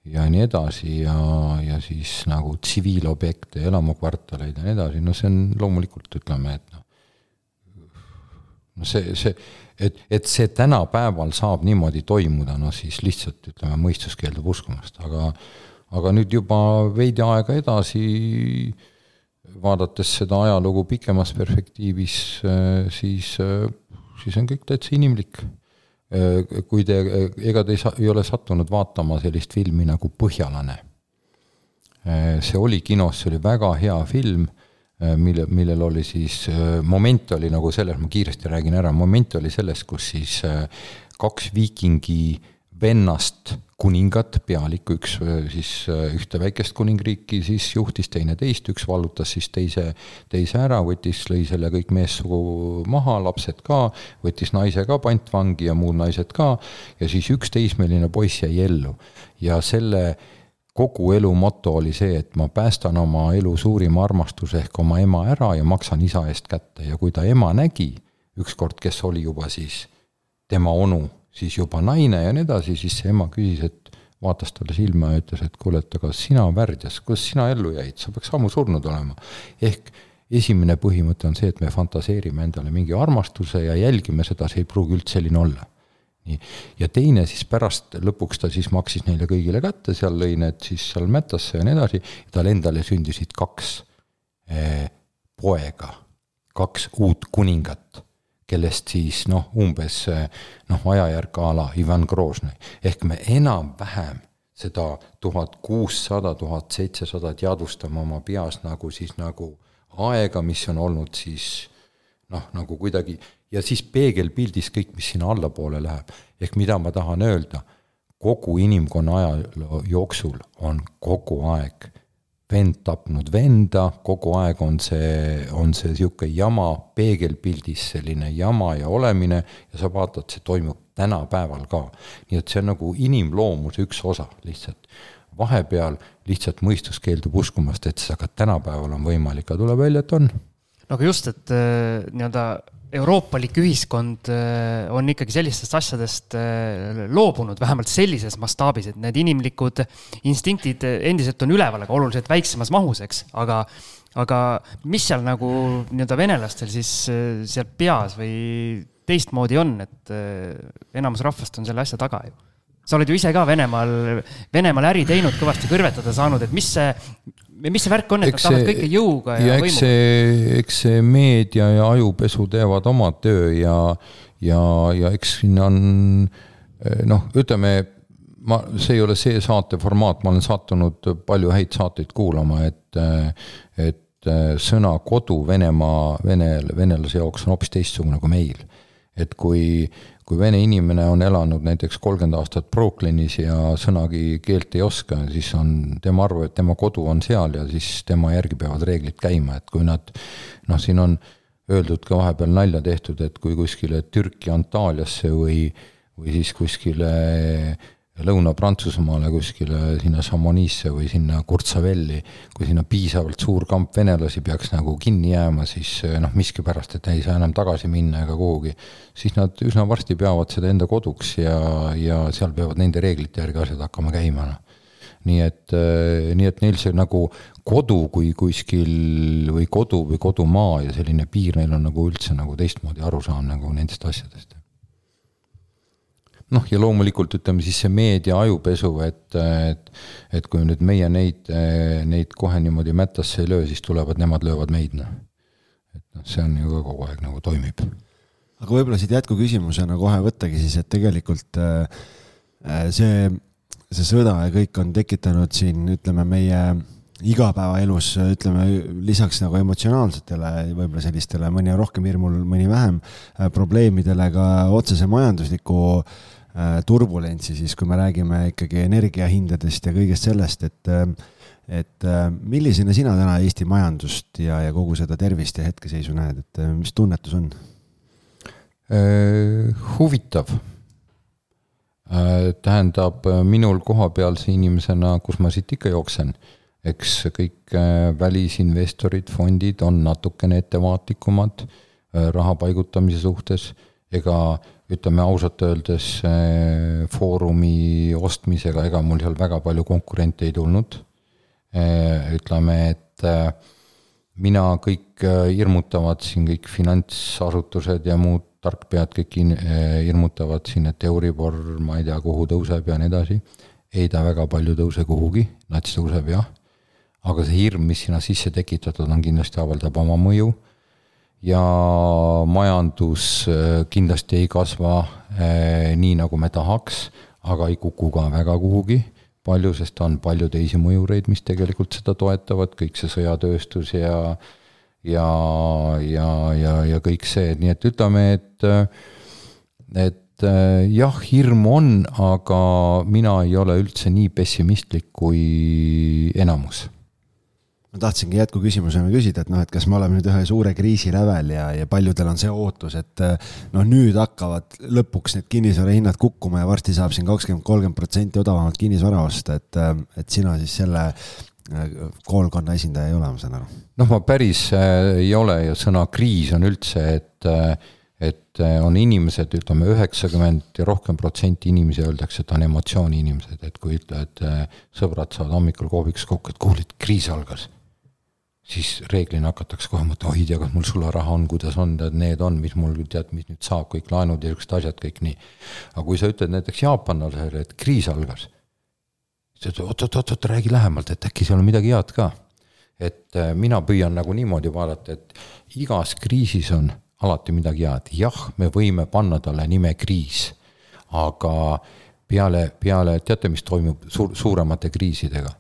ja nii edasi ja, ja siis nagu tsiviilobjekte, elamukvartaleid ja nii edasi, no see on loomulikult, ütleme, et noh, no see, see, et, et see tänapäeval saab niimoodi toimuda, no siis lihtsalt ütleme, mõistus keeldub uskumast, aga aga nüüd juba veidi aega edasi, vaadates seda ajalugu pikemas perspektiivis, siis, siis on kõik täitsa inimlik. kui te, ega te ei saa, ei ole sattunud vaatama sellist filmi nagu Põhjalane. see oli kinos, see oli väga hea film Äh, mille, millel oli siis, äh, moment oli nagu selles, ma kiiresti räägin ära, moment oli selles, kus siis äh, kaks viikingi vennast kuningat, pealikku, üks siis ühte väikest kuningriiki siis juhtis, teine teist, üks vallutas siis teise, teise ära, võttis, lõi selle kõik meessugu maha, lapsed ka, võttis naise ka pantvangi ja muud naised ka, ja siis üks teismeline poiss jäi ellu. ja selle äh, kogu elu moto oli see, et ma päästan oma elu suurima armastuse ehk oma ema ära ja maksan isa eest kätte. Ja kui ta ema nägi ükskord, kes oli juba siis tema onu, siis juba naine ja nii edasi, siis see ema küsis, et vaatas talle silma ja ütles, et kuule, et aga sina värdjas, kuidas sina ellu jäid, sa peaks ammu surnud olema. ehk esimene põhimõte on see, et me fantaseerime endale mingi armastuse ja jälgime seda, see ei pruugi üldse selline olla nii, ja teine siis pärast, lõpuks ta siis maksis neile kõigile kätte, seal lõi need siis seal Mätasse ja nii edasi, tal endale sündisid kaks eh, poega, kaks uut kuningat, kellest siis noh, umbes eh, noh, ajajärk a la Ivan Groznõi, ehk me enam-vähem seda tuhat kuussada, tuhat seitsesada teadvustame oma peas nagu siis nagu aega, mis on olnud siis noh, nagu kuidagi ja siis peegelpildis kõik, mis sinna allapoole läheb. ehk mida ma tahan öelda, kogu inimkonna ajaloo jooksul on kogu aeg vend tapnud venda, kogu aeg on see, on see niisugune jama peegelpildis, selline jama ja olemine ja sa vaatad, see toimub tänapäeval ka. nii et see on nagu inimloomuse üks osa lihtsalt. vahepeal lihtsalt mõistus keeldub uskumast, et ka tänapäeval on võimalik, aga tuleb välja, et on. no aga just, et äh, nii-öelda euroopalik ühiskond äh, on ikkagi sellistest asjadest äh, loobunud, vähemalt sellises mastaabis, et need inimlikud instinktid endiselt on üleval, aga oluliselt väiksemas mahus, eks, aga aga mis seal nagu nii-öelda venelastel siis äh, seal peas või teistmoodi on, et enamus rahvast on selle asja taga ju? Sa oled ju ise ka Venemaal, Venemaal äri teinud, kõvasti kõrvetada saanud, et mis see, mis see värk on, et eks nad tahavad kõike jõuga ja, ja eks see, eks see meedia ja ajupesu teevad oma töö ja, ja, ja eks siin on noh, ütleme, ma, see ei ole see saate formaat, ma olen sattunud palju häid saateid kuulama, et, et sõna kodu Venemaa, vene, venelase jaoks on hoopis teistsugune kui meil. et kui kui vene inimene on elanud näiteks kolmkümmend aastat Brooklynis ja sõnagi keelt ei oska, siis on, tema arvab, et tema kodu on seal ja siis tema järgi peavad reeglid käima, et kui nad noh, siin on öeldud ka vahepeal nalja tehtud, et kui kuskile Türki Antaaliasse või, või siis kuskile Lõuna-Prantsusmaale kuskile sinna Chamonix'e või sinna Kurtsavelli, kui sinna piisavalt suur kamp venelasi peaks nagu kinni jääma, siis noh, miskipärast, et ei saa enam tagasi minna ega kuhugi, siis nad üsna varsti peavad seda enda koduks ja, ja seal peavad nende reeglite järgi asjad hakkama käima, noh. nii et, nii et neil see nagu kodu kui kuskil või kodu või kodumaa ja selline piir neil on nagu üldse nagu teistmoodi arusaam nagu nendest asjadest noh, ja loomulikult ütleme siis see meedia ajupesu, et, et, et kui nüüd meie neid, neid kohe niimoodi mättasse ei löö, siis tulevad nemad, löövad meid, noh. et noh, see on ju ka kogu aeg nagu toimib. aga võib-olla siit jätkuküsimusena kohe võttagi siis, et tegelikult äh, see, see sõda ja kõik on tekitanud siin, ütleme, meie igapäevaelus, ütleme lisaks nagu emotsionaalsetele, võib-olla sellistele, mõni on rohkem hirmul, mõni vähem, äh, probleemidele ka otsese majandusliku äh, Äh, turbulentsi, siis kui me räägime ikkagi energiahindadest ja kõigest sellest, et äh, et äh, millisena sina täna Eesti majandust ja, ja kogu seda tervist ja hetkeseisu näed, et mis tunnetus on? huvitav. tähendab, minul kohapealse inimesena, kus ma siit ikka jooksen, eks kõik välisinvestorid, fondid on natukene ettevaatlikumad raha paigutamise suhtes, ega äh, ütleme ausalt öeldes eh, Foorumi ostmisega, ega mul seal väga palju konkurente ei tulnud. Eh, ütleme, et eh, mina kõik hirmutavad siin kõik finantsasutused ja muud tarkpead kõik hirmutavad siin, et Euribor, ma ei tea, kuhu tõuseb ja nii edasi. ei ta väga palju tõuse kuhugi, nats tõuseb jah, aga see hirm, mis sinna sisse tekitatud on, kindlasti avaldab oma mõju ja majandus kindlasti ei kasva eh, nii, nagu me tahaks, aga ei kuku ka väga kuhugi. Palju, sest on palju teisi mõjureid, mis tegelikult seda toetavad, kõik see sõjatööstus ja ja, ja, ja, ja kõik see, nii et ütleme, et et jah, hirm on, aga mina ei ole üldse nii pessimistlik kui enamus ma tahtsingi jätkuküsimusena küsida, et noh, et kas me oleme nüüd ühe suure kriisi lävel ja, ja paljudel on see ootus, et noh, nüüd hakkavad lõpuks need kinnisvara hinnad kukkuma ja varsti saab siin kakskümmend, kolmkümmend protsenti odavamat kinnisvara osta, et, et sina siis selle äh, koolkonna esindaja ei ole, ma saan aru? noh, ma päris ei ole ja sõna kriis on üldse, et et on inimesed, ütleme üheksakümmend ja rohkem protsenti inimesi öeldakse, et on emotsiooni inimesed, et kui ütled, sõbrad saavad hommikul kohvikus kokku, et kuule, et kriis algas siis reeglina hakatakse kohe mõtlema, oi tea, kas mul sularaha on, kuidas on, tead, need on, mis mul tead, mis nüüd saab, kõik laenud ja niisugused asjad, kõik nii. aga kui sa ütled näiteks jaapanlasele, et kriis algas, siis ta ütleb oot-oot-oot, räägi lähemalt, et äkki seal on midagi head ka. et äh, mina püüan nagu niimoodi vaadata, et igas kriisis on alati midagi head, jah, me võime panna talle nime kriis, aga peale, peale, teate, mis toimub suur, suuremate kriisidega?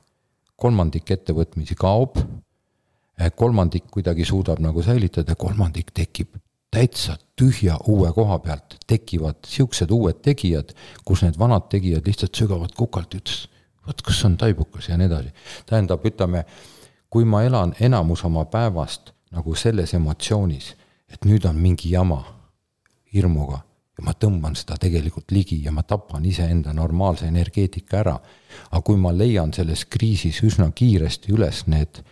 kolmandik ettevõtmisi kaob kolmandik kuidagi suudab nagu säilitada, kolmandik tekib täitsa tühja uue koha pealt, tekivad siuksed uued tegijad, kus need vanad tegijad lihtsalt sügavad kukalt, ütles, vot kas on taibukas ja nii edasi. tähendab, ütleme, kui ma elan enamus oma päevast nagu selles emotsioonis, et nüüd on mingi jama hirmuga ja ma tõmban seda tegelikult ligi ja ma tapan iseenda normaalse energeetika ära. aga kui ma leian selles kriisis üsna kiiresti üles need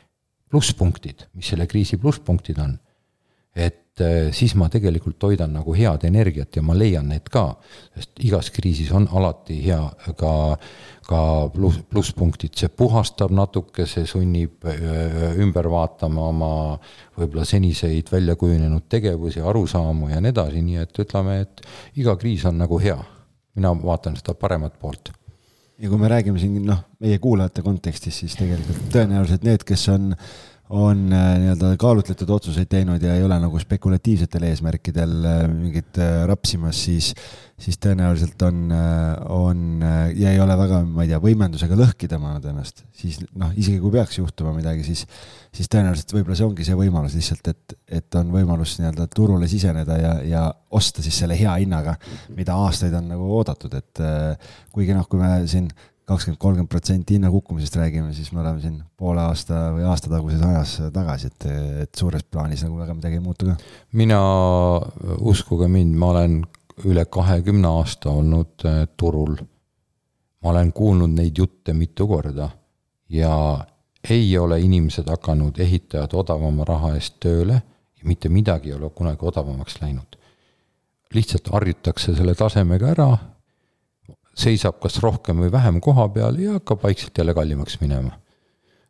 plusspunktid, mis selle kriisi plusspunktid on, et äh, siis ma tegelikult toidan nagu head energiat ja ma leian need ka, sest igas kriisis on alati hea ka, ka pluss, plusspunktid, see puhastab natuke, see sunnib äh, ümber vaatama oma võib-olla seniseid välja kujunenud tegevusi, arusaamu ja nii edasi, nii et ütleme, et iga kriis on nagu hea. mina vaatan seda paremat poolt ja kui me räägime siin noh, meie kuulajate kontekstis, siis tegelikult tõenäoliselt need, kes on on äh, nii-öelda kaalutletud otsuseid teinud ja ei ole nagu spekulatiivsetel eesmärkidel äh, mingit äh, rapsimas, siis, siis tõenäoliselt on, on ja ei ole väga, ma ei tea, võimendusega lõhki tõmmanud ennast, siis noh, isegi kui peaks juhtuma midagi, siis, siis tõenäoliselt võib-olla see ongi see võimalus lihtsalt, et, et on võimalus nii-öelda turule siseneda ja, ja osta siis selle hea hinnaga, mida aastaid on nagu oodatud, et kuigi noh, kui me siin kakskümmend, kolmkümmend protsenti hinna kukkumisest räägime, siis me oleme siin poole aasta või aasta taguses ajas tagasi, et, et suures plaanis nagu väga midagi ei muutu ka. mina, uskuge mind, ma olen üle kahekümne aasta olnud äh, turul. ma olen kuulnud neid jutte mitu korda ja ei ole inimesed hakanud ehitajad odavama raha eest tööle ja mitte midagi ei ole kunagi odavamaks läinud. lihtsalt harjutakse selle tasemega ära seisab kas rohkem või vähem koha peal ja hakkab vaikselt jälle kallimaks minema.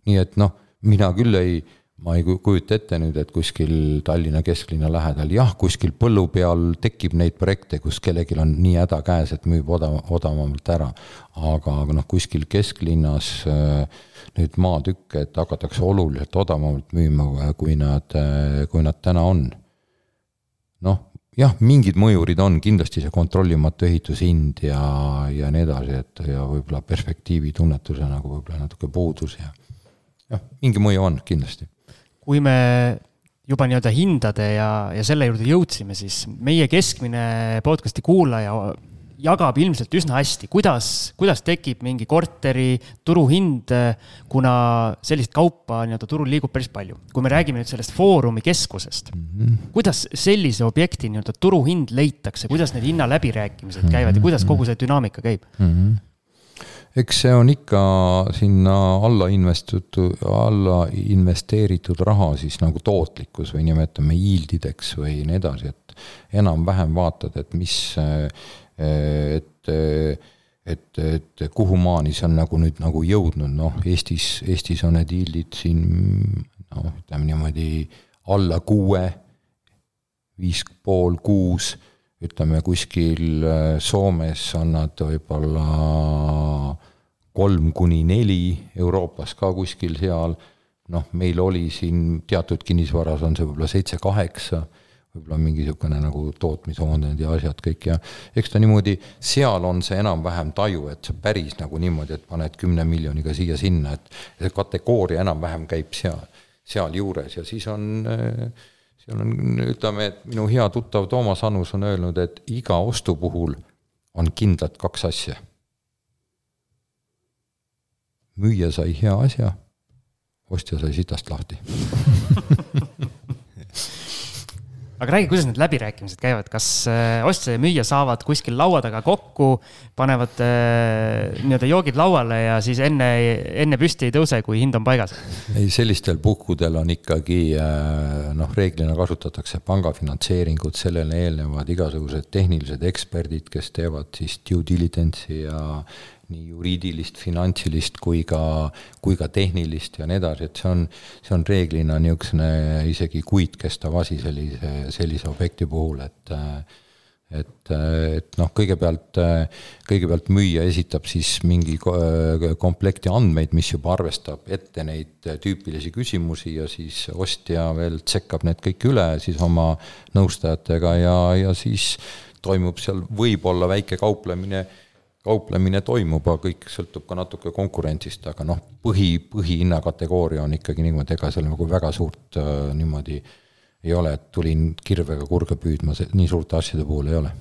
nii et noh, mina küll ei, ma ei kujuta ette nüüd, et kuskil Tallinna kesklinna lähedal, jah, kuskil põllu peal tekib neid projekte, kus kellelgi on nii häda käes, et müüb odav, odavamalt ära. aga, aga noh, kuskil kesklinnas äh, nüüd maatükke, et hakatakse oluliselt odavamalt müüma, kui nad, äh, kui nad täna on. noh, jah, mingid mõjurid on kindlasti see kontrollimatu ehitushind ja, ja nii edasi, et ja võib-olla perspektiivitunnetuse nagu võib-olla natuke puudus ja jah, mingi mõju on kindlasti. kui me juba nii-öelda hindade ja, ja selle juurde jõudsime, siis meie keskmine podcast'i kuulaja jagab ilmselt üsna hästi, kuidas, kuidas tekib mingi korteri turuhind, kuna sellist kaupa nii-öelda turul liigub päris palju. kui me räägime nüüd sellest Foorumi keskusest mm, -hmm. kuidas sellise objekti nii-öelda turuhind leitakse, kuidas need hinnaläbirääkimised käivad ja kuidas kogu see dünaamika käib mm? -hmm eks see on ikka sinna alla investeeritud, alla investeeritud raha siis nagu tootlikkus või nimetame yield ideks või nii edasi, et enam-vähem vaatad, et mis et, et, et kuhumaani see on nagu nüüd nagu jõudnud, noh, Eestis, Eestis on need yield'id siin noh, ütleme niimoodi alla kuue, viis pool, kuus, ütleme kuskil äh, Soomes on nad võib-olla kolm kuni neli, Euroopas ka kuskil seal, noh, meil oli siin teatud kinnisvaras on see võib-olla seitse-kaheksa võib-olla mingi niisugune nagu tootmishooned ja asjad kõik ja eks ta niimoodi, seal on see enam-vähem taju, et see päris nagu niimoodi, et paned kümne miljoniga siia-sinna, et see kategooria enam-vähem käib seal, sealjuures ja siis on seal on, ütleme, et minu hea tuttav Toomas Annus on öelnud, et iga ostu puhul on kindlalt kaks asja. müüja sai hea asja, ostja sai sitast lahti aga räägi, kuidas need läbirääkimised käivad, kas äh, ostja ja müüja saavad kuskil laua taga kokku, panevad äh, nii-öelda joogid lauale ja siis enne, enne püsti ei tõuse, kui hind on paigas? ei, sellistel puhkudel on ikkagi äh, noh, reeglina kasutatakse pangafinantseeringut, sellele eelnevad igasugused tehnilised eksperdid, kes teevad siis due diligence'i ja nii juriidilist, finantsilist kui ka, kui ka tehnilist ja nii edasi, et see on, see on reeglina niisugune isegi kuid kestav asi sellise, sellise objekti puhul, et et, et noh, kõigepealt, kõigepealt müüja esitab siis mingi komplekti andmeid, mis juba arvestab ette neid tüüpilisi küsimusi ja siis ostja veel tsekkab need kõik üle siis oma nõustajatega ja, ja siis toimub seal võib-olla väike kauplemine kauplemine toimub, aga kõik sõltub ka natuke konkurentsist, aga noh, põhi, põhihinnakategooria on ikkagi niimoodi, ega seal nagu väga suurt äh, niimoodi ei ole, et tulin kirvega kurge püüdma, nii suurte asjade puhul ei ole.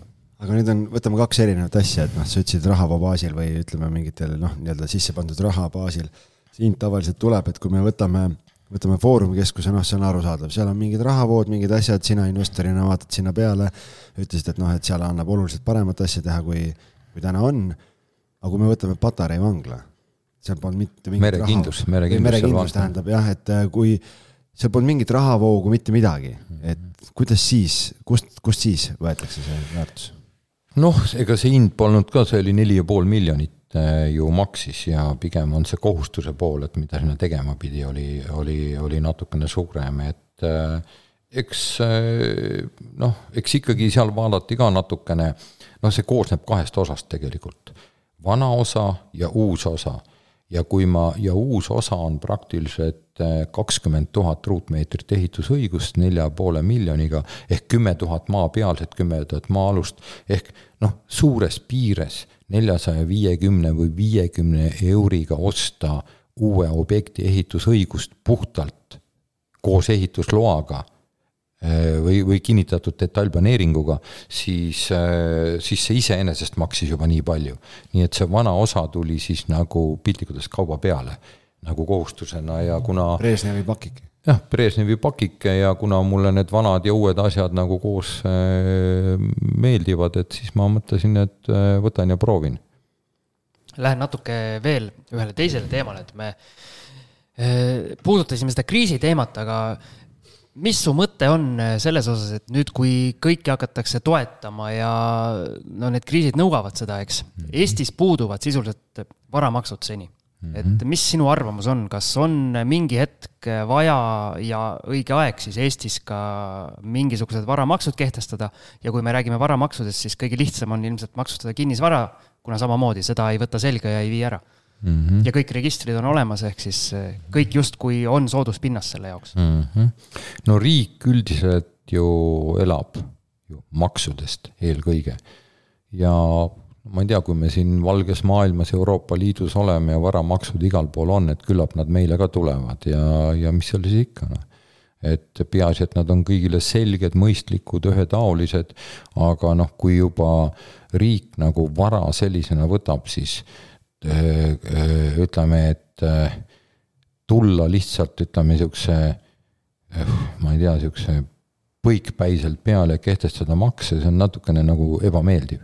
aga nüüd on, võtame kaks erinevat asja, et noh, sa ütlesid rahavaba baasil või ütleme, mingitel noh, nii-öelda sisse pandud raha baasil. hind tavaliselt tuleb, et kui me võtame, võtame Foorumi keskuse, noh, see on arusaadav, seal on mingid rahavood, mingid asjad, sina investorina vaatad sinna peale, ütlesid, et noh, et seal annab oluliselt paremat asja teha, kui kui täna on, aga kui me võtame Patarei vangla, seal polnud mitte mingit merekindlus, merekindlus, merekindlus tähendab jah, et äh, kui seal polnud mingit rahavoogu, mitte midagi, et kuidas siis, kust, kust siis võetakse see väärtus? noh, ega see hind polnud ka, see oli neli ja pool miljonit äh, ju maksis ja pigem on see kohustuse pool, et mida sinna tegema pidi, oli, oli, oli natukene suurem, et äh, eks noh, eks ikkagi seal vaadati ka natukene äh, noh, see koosneb kahest osast tegelikult, vana osa ja uus osa. ja kui ma, ja uus osa on praktiliselt eh, kakskümmend tuhat ruutmeetrit ehitusõigust nelja poole miljoniga, ehk kümme tuhat maapealset, kümme tuhat maa-alust, ehk noh, suures piires neljasaja viiekümne või viiekümne euriga osta uue objekti ehitusõigust puhtalt koos ehitusloaga või, või kinnitatud detailplaneeringuga, siis, äh, siis see iseenesest maksis juba nii palju. nii et see vana osa tuli siis nagu piltlikult öeldes kauba peale, nagu kohustusena ja kuna Brežnevi pakike. jah, Brežnevi pakike ja kuna mulle need vanad ja uued asjad nagu koos äh, meeldivad, et siis ma mõtlesin, et võtan ja proovin. Lähen natuke veel ühele teisele teemale, et me puudutasime seda kriisi teemat, aga mis su mõte on äh, selles osas, et nüüd, kui kõiki hakatakse toetama ja no need kriisid nõuavad seda, eks. Mhm. Eestis puuduvad sisuliselt varamaksud seni mm. -hmm. et mis sinu arvamus on, kas on mingi hetk vaja ja õige aeg siis Eestis ka mingisugused varamaksud kehtestada ja kui me räägime varamaksudest, siis kõige lihtsam on ilmselt maksustada kinnisvara, kuna samamoodi seda ei võta selga ja ei vii ära mm. -hmm. ja kõik registrid on olemas, ehk siis eh, kõik justkui on sooduspinnas selle jaoks mm. -hmm. no riik üldiselt ju elab ju maksudest eelkõige ja ma ei tea, kui me siin valges maailmas Euroopa Liidus oleme ja varamaksud igal pool on, et küllap nad meile ka tulevad ja, ja mis seal siis ikka, noh. et peaasi, et nad on kõigile selged, mõistlikud, ühetaolised, aga noh, kui juba riik nagu vara sellisena võtab, siis ütleme, et äh, tulla lihtsalt, ütleme, niisuguse ma ei tea, niisuguse põikpäiselt peale kehtestada makse, see on natukene nagu ebameeldiv.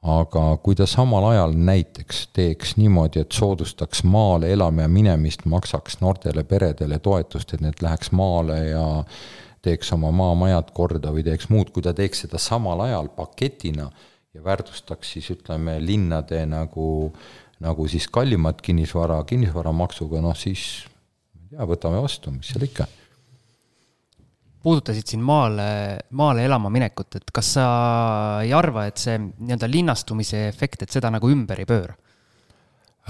aga kui ta samal ajal näiteks teeks niimoodi, et soodustaks maale elama ja minemist, maksaks noortele peredele toetust, et need läheks maale ja teeks oma maamajad korda või teeks muud, kui ta teeks seda samal ajal paketina ja väärtustaks siis ütleme, linnade nagu äh, nagu siis kallimat kinnisvara kinnisvaramaksuga, noh siis ma ei tea, võtame vastu, mis seal ikka. puudutasid siin maale, maale elama minekut, et kas sa ei arva, et see nii-öelda linnastumise efekt, et seda nagu ümber ei pööra?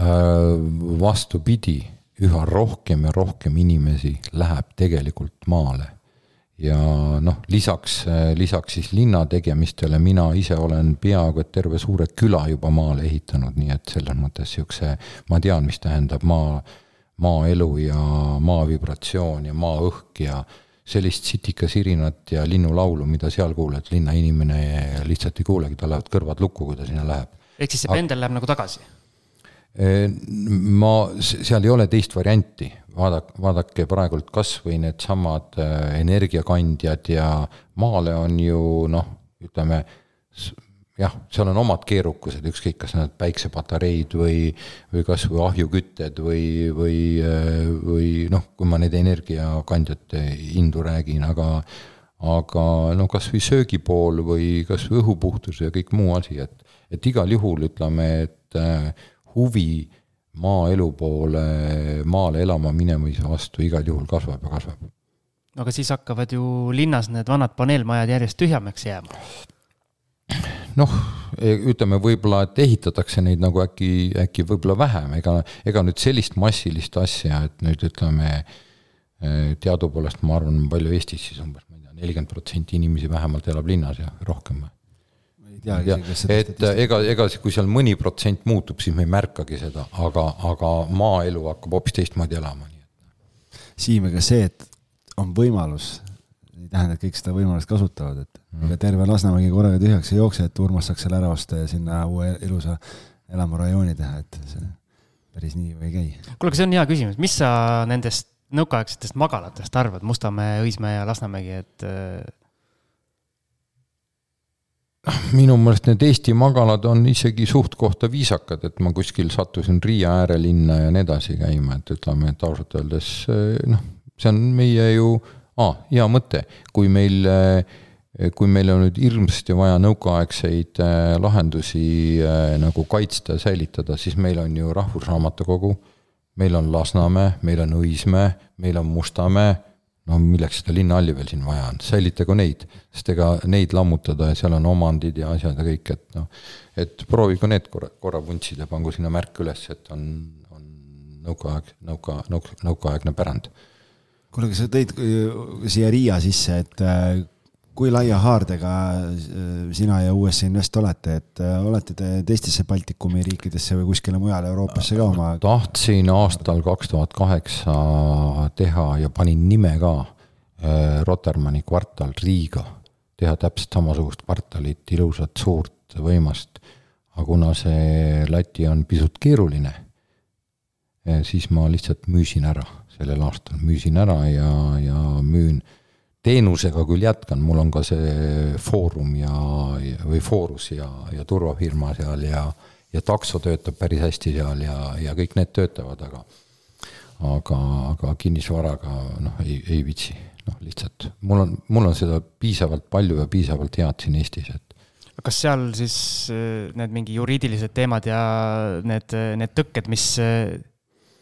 Äh, vastupidi, üha rohkem ja rohkem inimesi läheb tegelikult maale. Ja noh, lisaks, lisaks siis linna tegemistele, mina ise olen peaaegu et terve suure küla juba maale ehitanud, nii et selles mõttes niisuguse, ma tean, mis tähendab maa, maaelu ja maa vibratsioon ja maaõhk ja sellist sitikasirinat ja linnulaulu, mida seal kuuled, linnainimene lihtsalt ei kuulegi, tal lähevad kõrvad lukku, kui ta sinna läheb. ehk siis see pendel läheb nagu tagasi? ma, seal ei ole teist varianti, vaadake, vaadake praegult kas või needsamad äh, energiakandjad ja maale on ju noh, ütleme jah, seal on omad keerukused, ükskõik, kas need päiksepatareid või, või kas või ahjukütted või, või, või noh, kui ma need energiakandjate hindu räägin, aga aga no kas või söögipool või kas või õhupuhtus ja kõik muu asi, et, et igal juhul ütleme, et äh, huvi maaelu poole, maale elama minemise vastu igal juhul kasvab ja kasvab. aga siis hakkavad ju linnas need vanad paneelmajad järjest tühjemaks jääma noh, e, ütleme võib-olla, et ehitatakse neid nagu äkki, äkki võib-olla vähem, ega, ega nüüd sellist massilist asja, et nüüd ütleme, e, teadupoolest ma arvan, palju Eestis siis umbes, ma ei tea, nelikümmend protsenti inimesi vähemalt elab linnas ja rohkem või? Ja, et ega, ega kui seal mõni protsent muutub, siis me ei märkagi seda, aga, aga maaelu hakkab hoopis teistmoodi elama. Siim, ega see, et on võimalus ei tähenda, et kõik seda võimalust kasutavad, et mm. ega terve Lasnamägi korraga tühjaks ei jookse, et Urmas saaks selle ära osta ja sinna uue ilusa elamurajooni teha, et see päris nii ju ei käi. kuule, aga see on hea küsimus, mis sa nendest nõukaaegsetest magalatest arvad, Mustamäe, Õismäe ja Lasnamägi, et minu meelest need Eesti magalad on isegi suht-kohta viisakad, et ma kuskil sattusin Riia äärelinna ja nii edasi käima, et ütleme, et ausalt öeldes noh, see on meie ju aa, hea mõte, kui meil, eh, kui meil on nüüd hirmsasti vaja nõukaaegseid eh, lahendusi eh, nagu kaitsta ja säilitada, siis meil on ju Rahvusraamatukogu, meil on Lasnamäe, meil on Õismäe, meil on Mustamäe, no milleks seda linnahalli veel siin vaja on, säilitagu neid, sest ega neid lammutada ja seal on omandid ja asjad ja kõik, et noh, et proovigu need korra, korra vuntsida, pangu sinna märk üles, et on, on nõukaaeg, nõuka, nõuka, nõukaaegne pärand. Kuule, aga sa tõid siia Riia sisse, et äh, kui laia haardega äh, sina ja USA Invest olete, et äh, olete te teistesse Baltikumi riikidesse või kuskile mujale Euroopasse ka oma? tahtsin aastal kaks tuhat kaheksa teha ja panin nime ka Rotermanni kvartal Riiga, teha täpselt samasugust kvartalit, ilusat, suurt, võimast. aga kuna see Läti on pisut keeruline, siis ma lihtsalt müüsin ära sellel aastal, müüsin ära ja, ja müün teenusega küll jätkan, mul on ka see Foorum ja, või Foorus ja, ja turvafirma seal ja, ja takso töötab päris hästi seal ja, ja kõik need töötavad, aga aga, aga kinnisvaraga noh, ei, ei viitsi, noh lihtsalt mul on, mul on seda piisavalt palju ja piisavalt head siin Eestis, et kas seal siis äh, need mingi juriidilised teemad ja need, need tõkked, mis äh,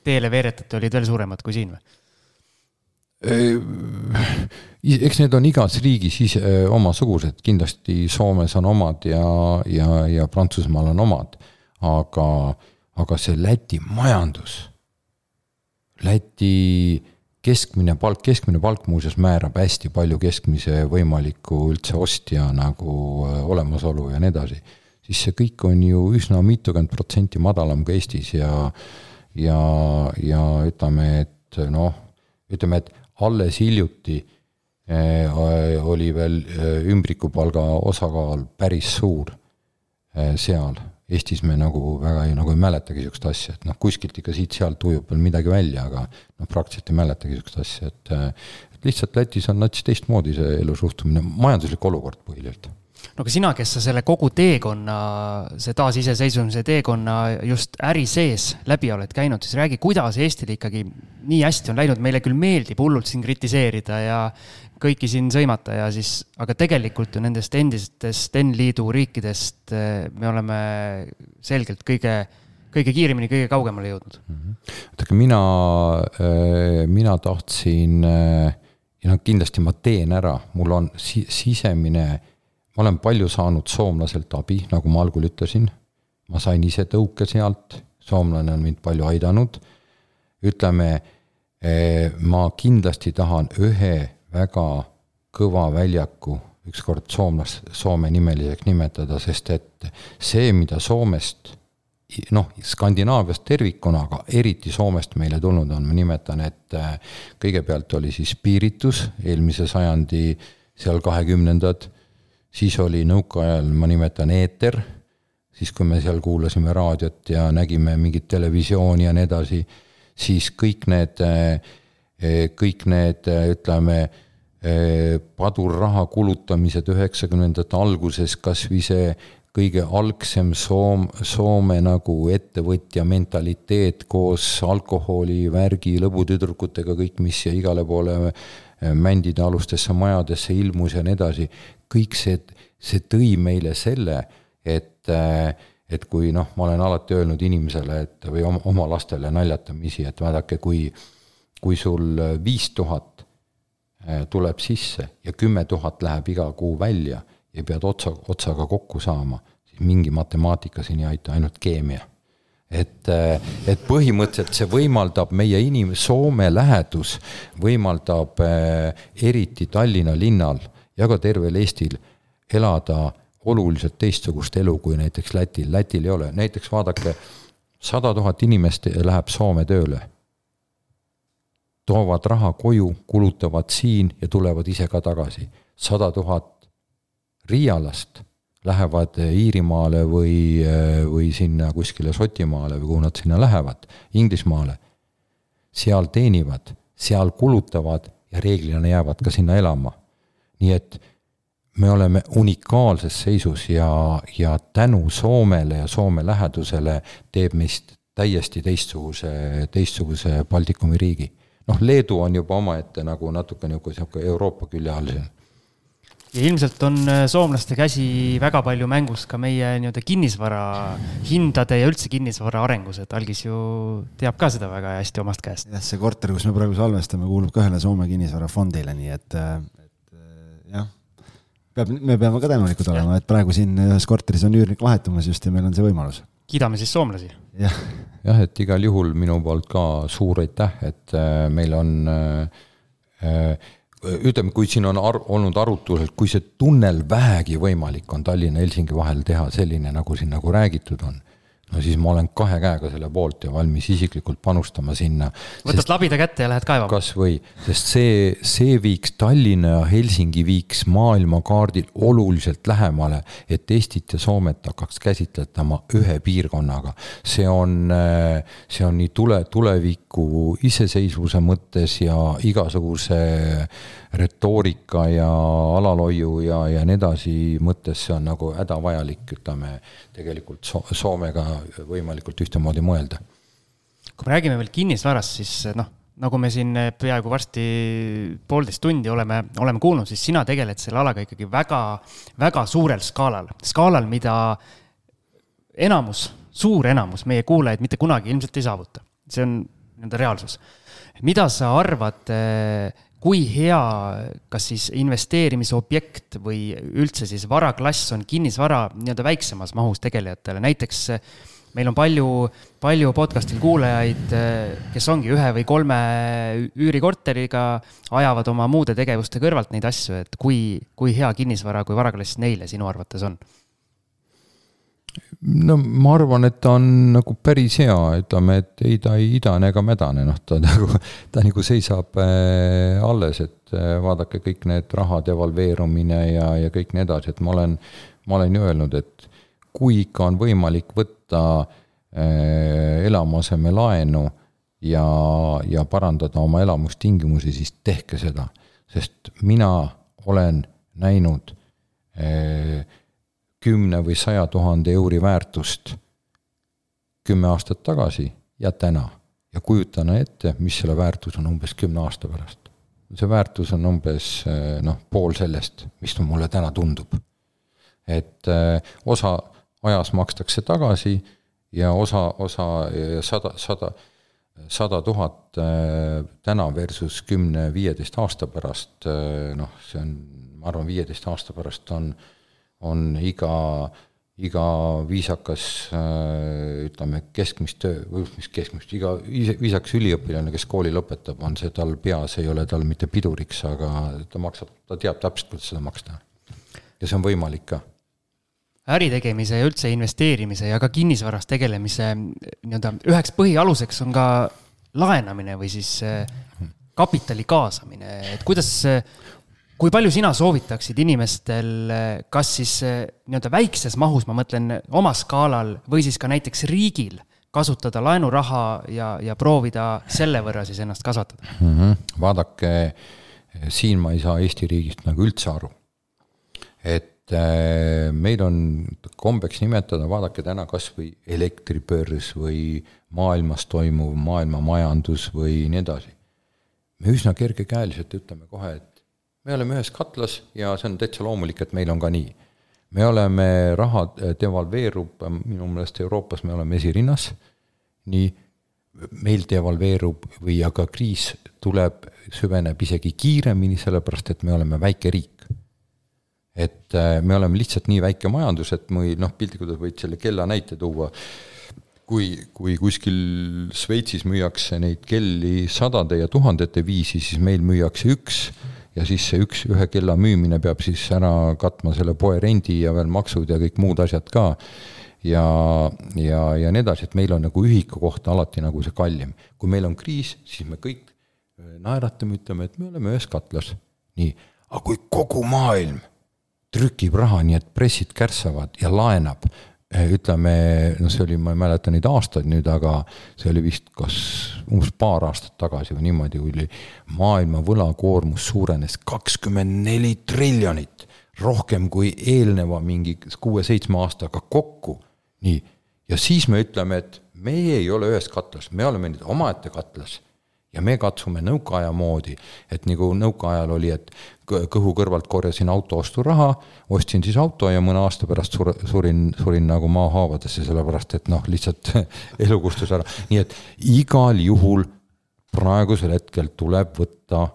teele veeretati, olid veel suuremad kui siin või? Eks need on igas riigis ise omasugused, kindlasti Soomes on omad ja, ja, ja Prantsusmaal on omad, aga, aga see Läti majandus, Läti keskmine palk, keskmine palk muuseas määrab hästi palju keskmise võimaliku üldse ostja nagu olemasolu ja nii edasi, siis see kõik on ju üsna mitukümmend protsenti madalam kui Eestis ja ja, ja ütleme, et noh, ütleme, et alles hiljuti eh, oli veel eh, ümbrikupalga osakaal päris suur eh, seal. Eestis me nagu väga ei, nagu ei mäletagi niisugust asja, et noh, kuskilt ikka siit-sealt ujub veel midagi välja, aga noh, praktiliselt ei mäletagi niisugust asja, et et lihtsalt Lätis on nats teistmoodi see elusuhtumine, majanduslik olukord põhiliselt no aga sina, kes sa selle kogu teekonna, see taasiseseisvumise teekonna just äri sees läbi oled käinud, siis räägi, kuidas Eestil ikkagi nii hästi on läinud, meile küll meeldib hullult siin kritiseerida ja kõiki siin sõimata ja siis, aga tegelikult ju nendest endistest N-liidu riikidest eh, me oleme selgelt kõige, kõige kiiremini, kõige kaugemale jõudnud. vaadake, mina, eh, mina tahtsin ja noh, kindlasti ma teen ära, mul on si-, sisemine, ma olen palju saanud soomlaselt abi, nagu ma algul ütlesin, ma sain ise tõuke sealt, soomlane on mind palju aidanud, ütleme, eh, ma kindlasti tahan ühe väga kõva väljaku ükskord soomlas, Soome nimeliseks nimetada, sest et see, mida Soomest noh, Skandinaaviast tervikuna, aga eriti Soomest meile tulnud on, ma nimetan, et äh, kõigepealt oli siis piiritus, eelmise sajandi seal kahekümnendad, siis oli nõukaajal, ma nimetan eeter, siis kui me seal kuulasime raadiot ja nägime mingit televisiooni ja nii edasi, siis kõik need, äh, kõik need, ütleme, äh, padurraha kulutamised üheksakümnendate alguses, kas või see kõige algsem Soom-, Soome nagu ettevõtja mentaliteet koos alkoholi, värgi, lõbutüdrukutega, kõik, mis igale poole mändide alustesse majadesse ilmus ja nii edasi, kõik see, see tõi meile selle, et äh, et kui noh, ma olen alati öelnud inimesele, et või oma, oma lastele naljatamisi, et vaadake, kui kui sul viis tuhat äh, tuleb sisse ja kümme tuhat läheb iga kuu välja ja pead otsa, otsaga kokku saama, siis mingi matemaatika siin ei aita, ainult keemia. et, et põhimõtteliselt see võimaldab meie inim-, Soome lähedus võimaldab eriti Tallinna linnal ja ka tervel Eestil elada oluliselt teistsugust elu kui näiteks Lätil, Lätil ei ole, näiteks vaadake, sada tuhat inimest läheb Soome tööle. toovad raha koju, kulutavad siin ja tulevad ise ka tagasi. sada tuhat Riialast lähevad Iirimaale või, või sinna kuskile Šotimaale või kuhu nad sinna lähevad, Inglismaale, seal teenivad, seal kulutavad ja reeglina jäävad ka sinna elama. Nii et me oleme unikaalses seisus ja, ja tänu Soomele ja Soome lähedusele teeb meist täiesti teistsuguse, teistsuguse Baltikumi riigi. noh, Leedu on juba omaette nagu natuke niisugune Euroopa külje all siin ja ilmselt on äh, soomlaste käsi väga palju mängus ka meie nii-öelda kinnisvara hindade ja üldse kinnisvara arengus, et algis ju teab ka seda väga hästi omast käest. jah, see korter, kus me praegu salvestame, kuulub ka ühele Soome kinnisvarafondile, nii et, äh, et äh, jah, peab, me peame ka tänulikud olema, et praegu siin ühes korteris on üürnik vahetumas just ja meil on see võimalus. kiidame siis soomlasi. jah, jah, et igal juhul minu poolt ka suur aitäh, et meil on äh, ütleme, kui siin on ar-, olnud arutusel, kui see tunnel vähegi võimalik on Tallinna-Helsingi vahel teha selline, nagu siin nagu räägitud on, no siis ma olen kahe käega selle poolt ja valmis isiklikult panustama sinna. võtad labida kätte ja lähed kaevama. kas või, sest see, see viiks Tallinna ja Helsingi viiks maailmakaardil oluliselt lähemale, et Eestit ja Soomet hakkaks käsitletama ühe piirkonnaga. see on, see on nii tule, tuleviku iseseisvuse mõttes ja igasuguse retoorika ja alalhoiu ja, ja nii edasi mõttes, see on nagu hädavajalik, ütleme, tegelikult so Soomega võimalikult ühtemoodi mõelda. kui me räägime veel kinnisvarast, siis noh, nagu me siin peaaegu varsti poolteist tundi oleme, oleme kuulnud, siis sina tegeled selle alaga ikkagi väga, väga suurel skaalal, skaalal, mida enamus, suur enamus meie kuulajaid mitte kunagi ilmselt ei saavuta. see on nii-öelda reaalsus. mida sa arvad äh, kui hea, kas siis investeerimisobjekt või üldse siis varaklass on kinnisvara nii-öelda väiksemas mahus tegelejatele, näiteks meil on palju, palju podcast'il kuulajaid, kes ongi ühe või kolme üürikorteriga, ajavad oma muude tegevuste kõrvalt neid asju, et kui, kui hea kinnisvara kui varaklass neile sinu arvates on? No ma arvan, et ta on nagu päris hea, ütleme, et ei, ta ei idane ega mädane, noh, ta nagu, ta nagu seisab äh, alles, et äh, vaadake kõik need raha devalveerumine ja, ja kõik nii edasi, et ma olen, ma olen ju öelnud, et kui ikka on võimalik võtta äh, elamuasemelaenu ja, ja parandada oma elamustingimusi, siis tehke seda, sest mina olen näinud äh, kümne või saja tuhande euri väärtust kümme aastat tagasi ja täna. ja kujutan ette, mis selle väärtus on umbes kümne aasta pärast. see väärtus on umbes eh, noh, pool sellest, mis mulle täna tundub. et eh, osa ajas makstakse tagasi ja osa, osa sada, sada, sada tuhat äh, täna versus kümne-viieteist aasta pärast, äh, noh, see on, ma arvan, viieteist aasta pärast on, on iga, iga viisakas ütleme, keskmist töö, või mis keskmist, iga viisakas üliõpilane, kes kooli lõpetab, on see tal peas, ei ole tal mitte piduriks, aga ta maksab, ta teab täpselt, kuidas seda maksta. ja see on võimalik ka äritegemise ja üldse investeerimise ja ka kinnisvaras tegelemise nii-öelda üheks põhialuseks on ka laenamine või siis eh, kapitali kaasamine, et kuidas, kui palju sina soovitaksid inimestel, eh, kas siis eh, nii-öelda väikses mahus, ma mõtlen oma skaalal, või siis ka näiteks riigil kasutada laenuraha ja, ja proovida selle võrra siis ennast kasvatada mm? -hmm. vaadake, siin ma ei saa Eesti riigist nagu üldse aru. et Äh, meil on kombeks nimetada, vaadake täna kas või elektribörs või maailmas toimuv maailmamajandus või nii edasi. me üsna kergekäeliselt ütleme kohe, et me oleme ühes katlas ja see on täitsa loomulik, et meil on ka nii. me oleme, raha devalveerub, minu meelest Euroopas me oleme esirinnas, nii, meil devalveerub või aga kriis tuleb, süveneb isegi kiiremini, sellepärast et me oleme väike riik. Et äh, me oleme lihtsalt nii väike majandus, et või noh, piltlikult võid selle kella näite tuua, kui, kui kuskil Šveitsis müüakse neid kelli sadade ja tuhandete viisi, siis meil müüakse üks ja siis see üks, ühe kella müümine peab siis ära katma selle poe rendi ja veel maksud ja kõik muud asjad ka. ja, ja, ja nii edasi, et meil on nagu ühiku kohta alati nagu see kallim. kui meil on kriis, siis me kõik äh, naeratame, ütleme, et me oleme ühes katlas. nii, aga kui kogu maailm trükib raha, nii et pressid kärssavad ja laenab. Eh, ütleme, no see oli, ma ei mäleta neid aastaid nüüd, aga see oli vist kas umbes paar aastat tagasi või niimoodi, kui oli maailma võlakoormus suurenes kakskümmend neli triljonit, rohkem kui eelneva mingi kuue-seitsme aastaga kokku. nii, ja siis me ütleme, et meie ei ole ühes katlas, me oleme nüüd omaette katlas ja me katsume nõukaaja moodi, et nagu nõukaajal oli, et kõhu kõrvalt korjasin auto osturaha, ostsin siis auto ja mõne aasta pärast sur-, surin, surin nagu maahaavadesse, sellepärast et noh, lihtsalt elu kustus ära, nii et igal juhul praegusel hetkel tuleb võtta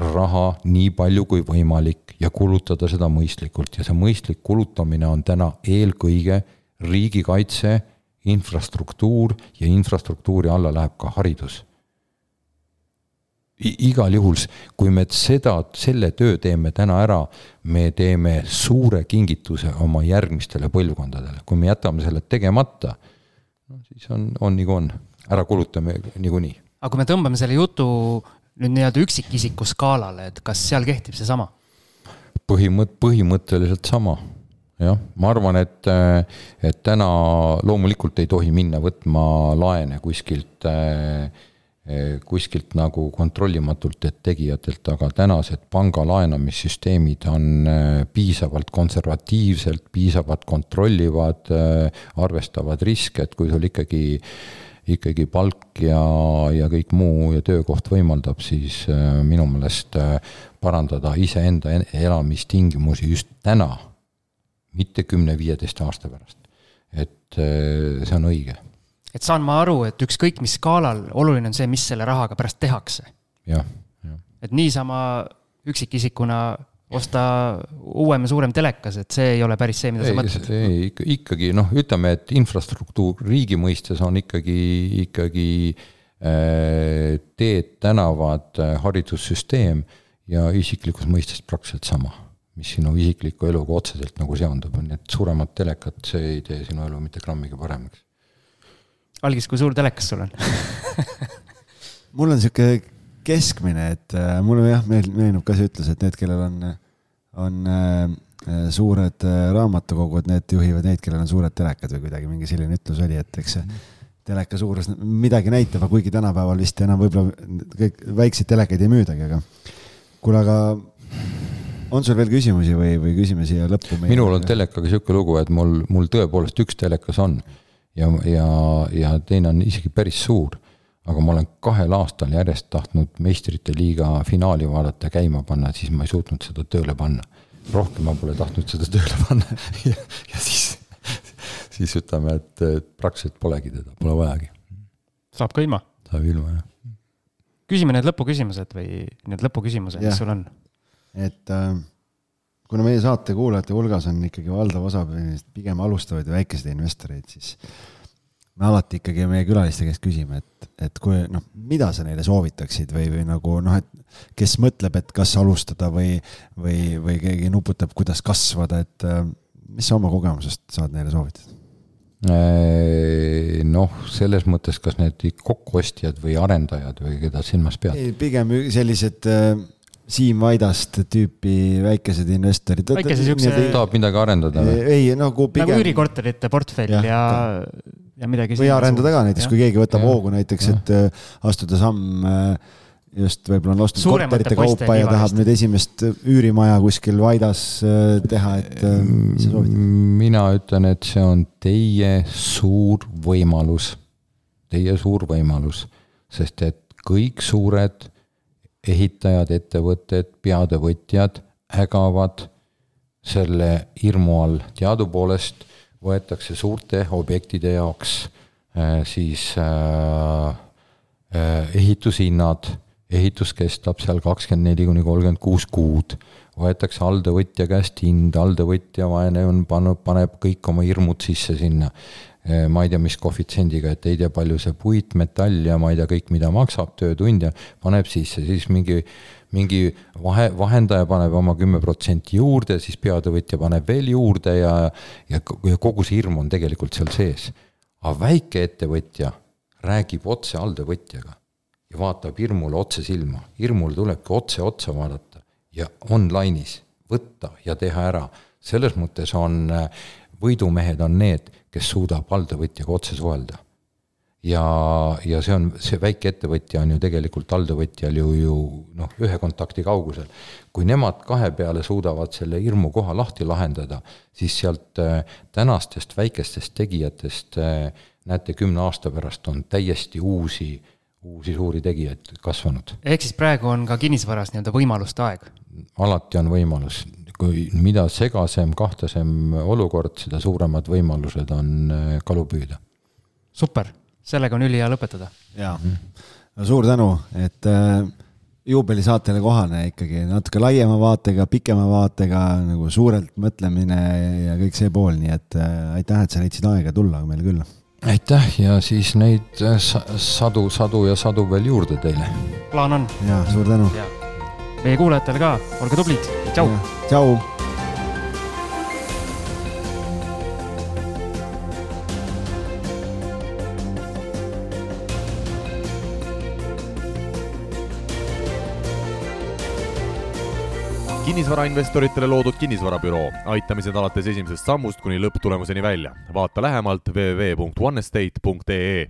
raha nii palju kui võimalik ja kulutada seda mõistlikult. Ja see mõistlik kulutamine on täna eelkõige riigikaitse, infrastruktuur ja infrastruktuuri alla läheb ka haridus igal juhul, kui me seda, selle töö teeme täna ära, me teeme suure kingituse oma järgmistele põlvkondadele, kui me jätame selle tegemata, no siis on, on nagu on, ära kulutame niikuinii. aga kui me tõmbame selle jutu nüüd nii-öelda üksikisiku skaalale, et kas seal kehtib seesama? põhimõtt, põhimõtteliselt sama jah, ma arvan, et, et täna loomulikult ei tohi minna võtma laene kuskilt äh, kuskilt nagu kontrollimatult tegijatelt, aga tänased panga laenamissüsteemid on eh, piisavalt konservatiivselt, piisavalt kontrollivad, eh, arvestavad riske, et kui sul ikkagi ikkagi palk ja, ja kõik muu ja töökoht võimaldab, siis minu meelest parandada iseenda elamistingimusi just täna, mitte kümne-viieteist aasta pärast. et see on õige et saan ma aru, et ükskõik mis skaalal, oluline on see, mis selle rahaga pärast tehakse. jah, jah. et niisama üksikisikuna osta uuem ja suurem telekas, et see ei ole päris see, mida ei, sa mõtled? ei, ikkagi noh, ütleme, et infrastruktuur riigi mõistes on ikkagi, ikkagi äh, teed, tänavad, äh, haridussüsteem ja isiklikus mõistes praktiliselt sama, mis sinu isikliku eluga otseselt nagu seondub, on need suuremad telekad, see ei tee sinu elu mitte grammigi paremaks algis, kui suur telekas sul on mul on sihuke keskmine, et äh, mulle jah, meenub ka see ütlus, et need, kellel on, on äh, suured äh, raamatukogud, need juhivad neid, kellel on suured telekad või kuidagi mingi selline ütlus oli, et eks see teleka suurus midagi näitab, aga kuigi tänapäeval vist enam võib-olla kõik väikseid telekaid ei müüdagi, aga kuule, aga on sul veel küsimusi või, või küsime siia lõppu? minul on telekaga niisugune lugu, et mul, mul tõepoolest üks telekas on ja, ja, ja teine on isegi päris suur. aga ma olen kahel aastal järjest tahtnud meistrite liiga finaali vaadata ja käima panna, siis ma ei suutnud seda tööle panna. rohkem ma pole tahtnud seda tööle panna ja, ja siis, siis ütleme, et praktiliselt polegi teda, pole vajagi. saab ka ilma? saab ilma, jah. küsime need lõpuküsimused või need lõpuküsimused, mis sul on? et äh, kuna meie saate kuulajate hulgas on ikkagi valdav osa pigem alustavaid ja väikeseid investoreid, siis me alati ikkagi meie külaliste käest küsime, et, et kui noh, mida sa neile soovitaksid või, või nagu noh, et kes mõtleb, et kas alustada või, või, või keegi nuputab, kuidas kasvada, et äh, mis sa oma kogemusest saad neile soovitada? Äh, noh, selles mõttes, kas need kokkuostjad või arendajad või keda silmas pead? pigem sellised äh, Siim Vaidast tüüpi väikesed investorid. väikese siukse. tahab midagi arendada või? ei, nagu pigem. nagu üürikorterite portfell ja, ja, ja midagi. või arendada ka näiteks, kui keegi võtab hoogu näiteks, et äh, astuda samm äh, just võib-olla on ostnud korterite kaupa ja tahab nüüd esimest üürimaja kuskil Vaidas äh, teha, et äh, mis sa soovitad? mina ütlen, et see on teie suur võimalus, teie suur võimalus, sest et kõik suured ehitajad, ettevõtted, peatövõtjad ägavad selle hirmu all, teadupoolest võetakse suurte objektide jaoks äh, siis äh, ehitushinnad. Ehitus kestab seal kakskümmend neli kuni kolmkümmend kuus kuud, võetakse alltöövõtja käest hind, alltöövõtja vaene on pannud, paneb kõik oma hirmud sisse sinna. Ma ei tea, mis koefitsiendiga, et ei tea, palju see puit, metall ja ma ei tea kõik, mida maksab, töötund ja paneb sisse, siis mingi mingi vahe, vahendaja paneb oma kümme protsenti juurde, siis peatöövõtja paneb veel juurde ja, ja kogu see hirm on tegelikult seal sees. aga väikeettevõtja räägib otse alltöövõtjaga ja vaatab hirmule otse silma, hirmul tulebki otse otsa vaadata ja online'is võtta ja teha ära. selles mõttes on, äh, võidumehed on need, kes suudab alltöövõtjaga otse suhelda. ja, ja see on, see väikeettevõtja on ju tegelikult alltöövõtjal ju, ju noh, ühe kontakti kaugusel. kui nemad kahe peale suudavad selle hirmu koha lahti lahendada, siis sealt äh, tänastest väikestest tegijatest äh, näete, kümne aasta pärast on täiesti uusi uusi suuri tegijaid kasvanud. ehk siis praegu on ka kinnisvaras nii-öelda võimaluste aeg? alati on võimalus, kui mida segasem, kahtlasem olukord, seda suuremad võimalused on äh, kalu püüda. super, sellega on ülihea lõpetada. jaa, no suur tänu, et äh, juubelisaatele kohane ikkagi natuke laiema vaatega, pikema vaatega nagu suurelt mõtlemine ja kõik see pool, nii et äh, aitäh, et sa leidsid aega tulla meile külla aitäh ja siis neid äh, sadu, sadu ja sadu veel juurde teile. plaan on. ja suur tänu. Meie kuulajatele ka, olge tublid, tšau. tšau. kinnisvarainvestoritele loodud kinnisvarabüroo, aitamised alates esimesest sammust kuni lõpptulemuseni välja. vaata lähemalt www.onestate.ee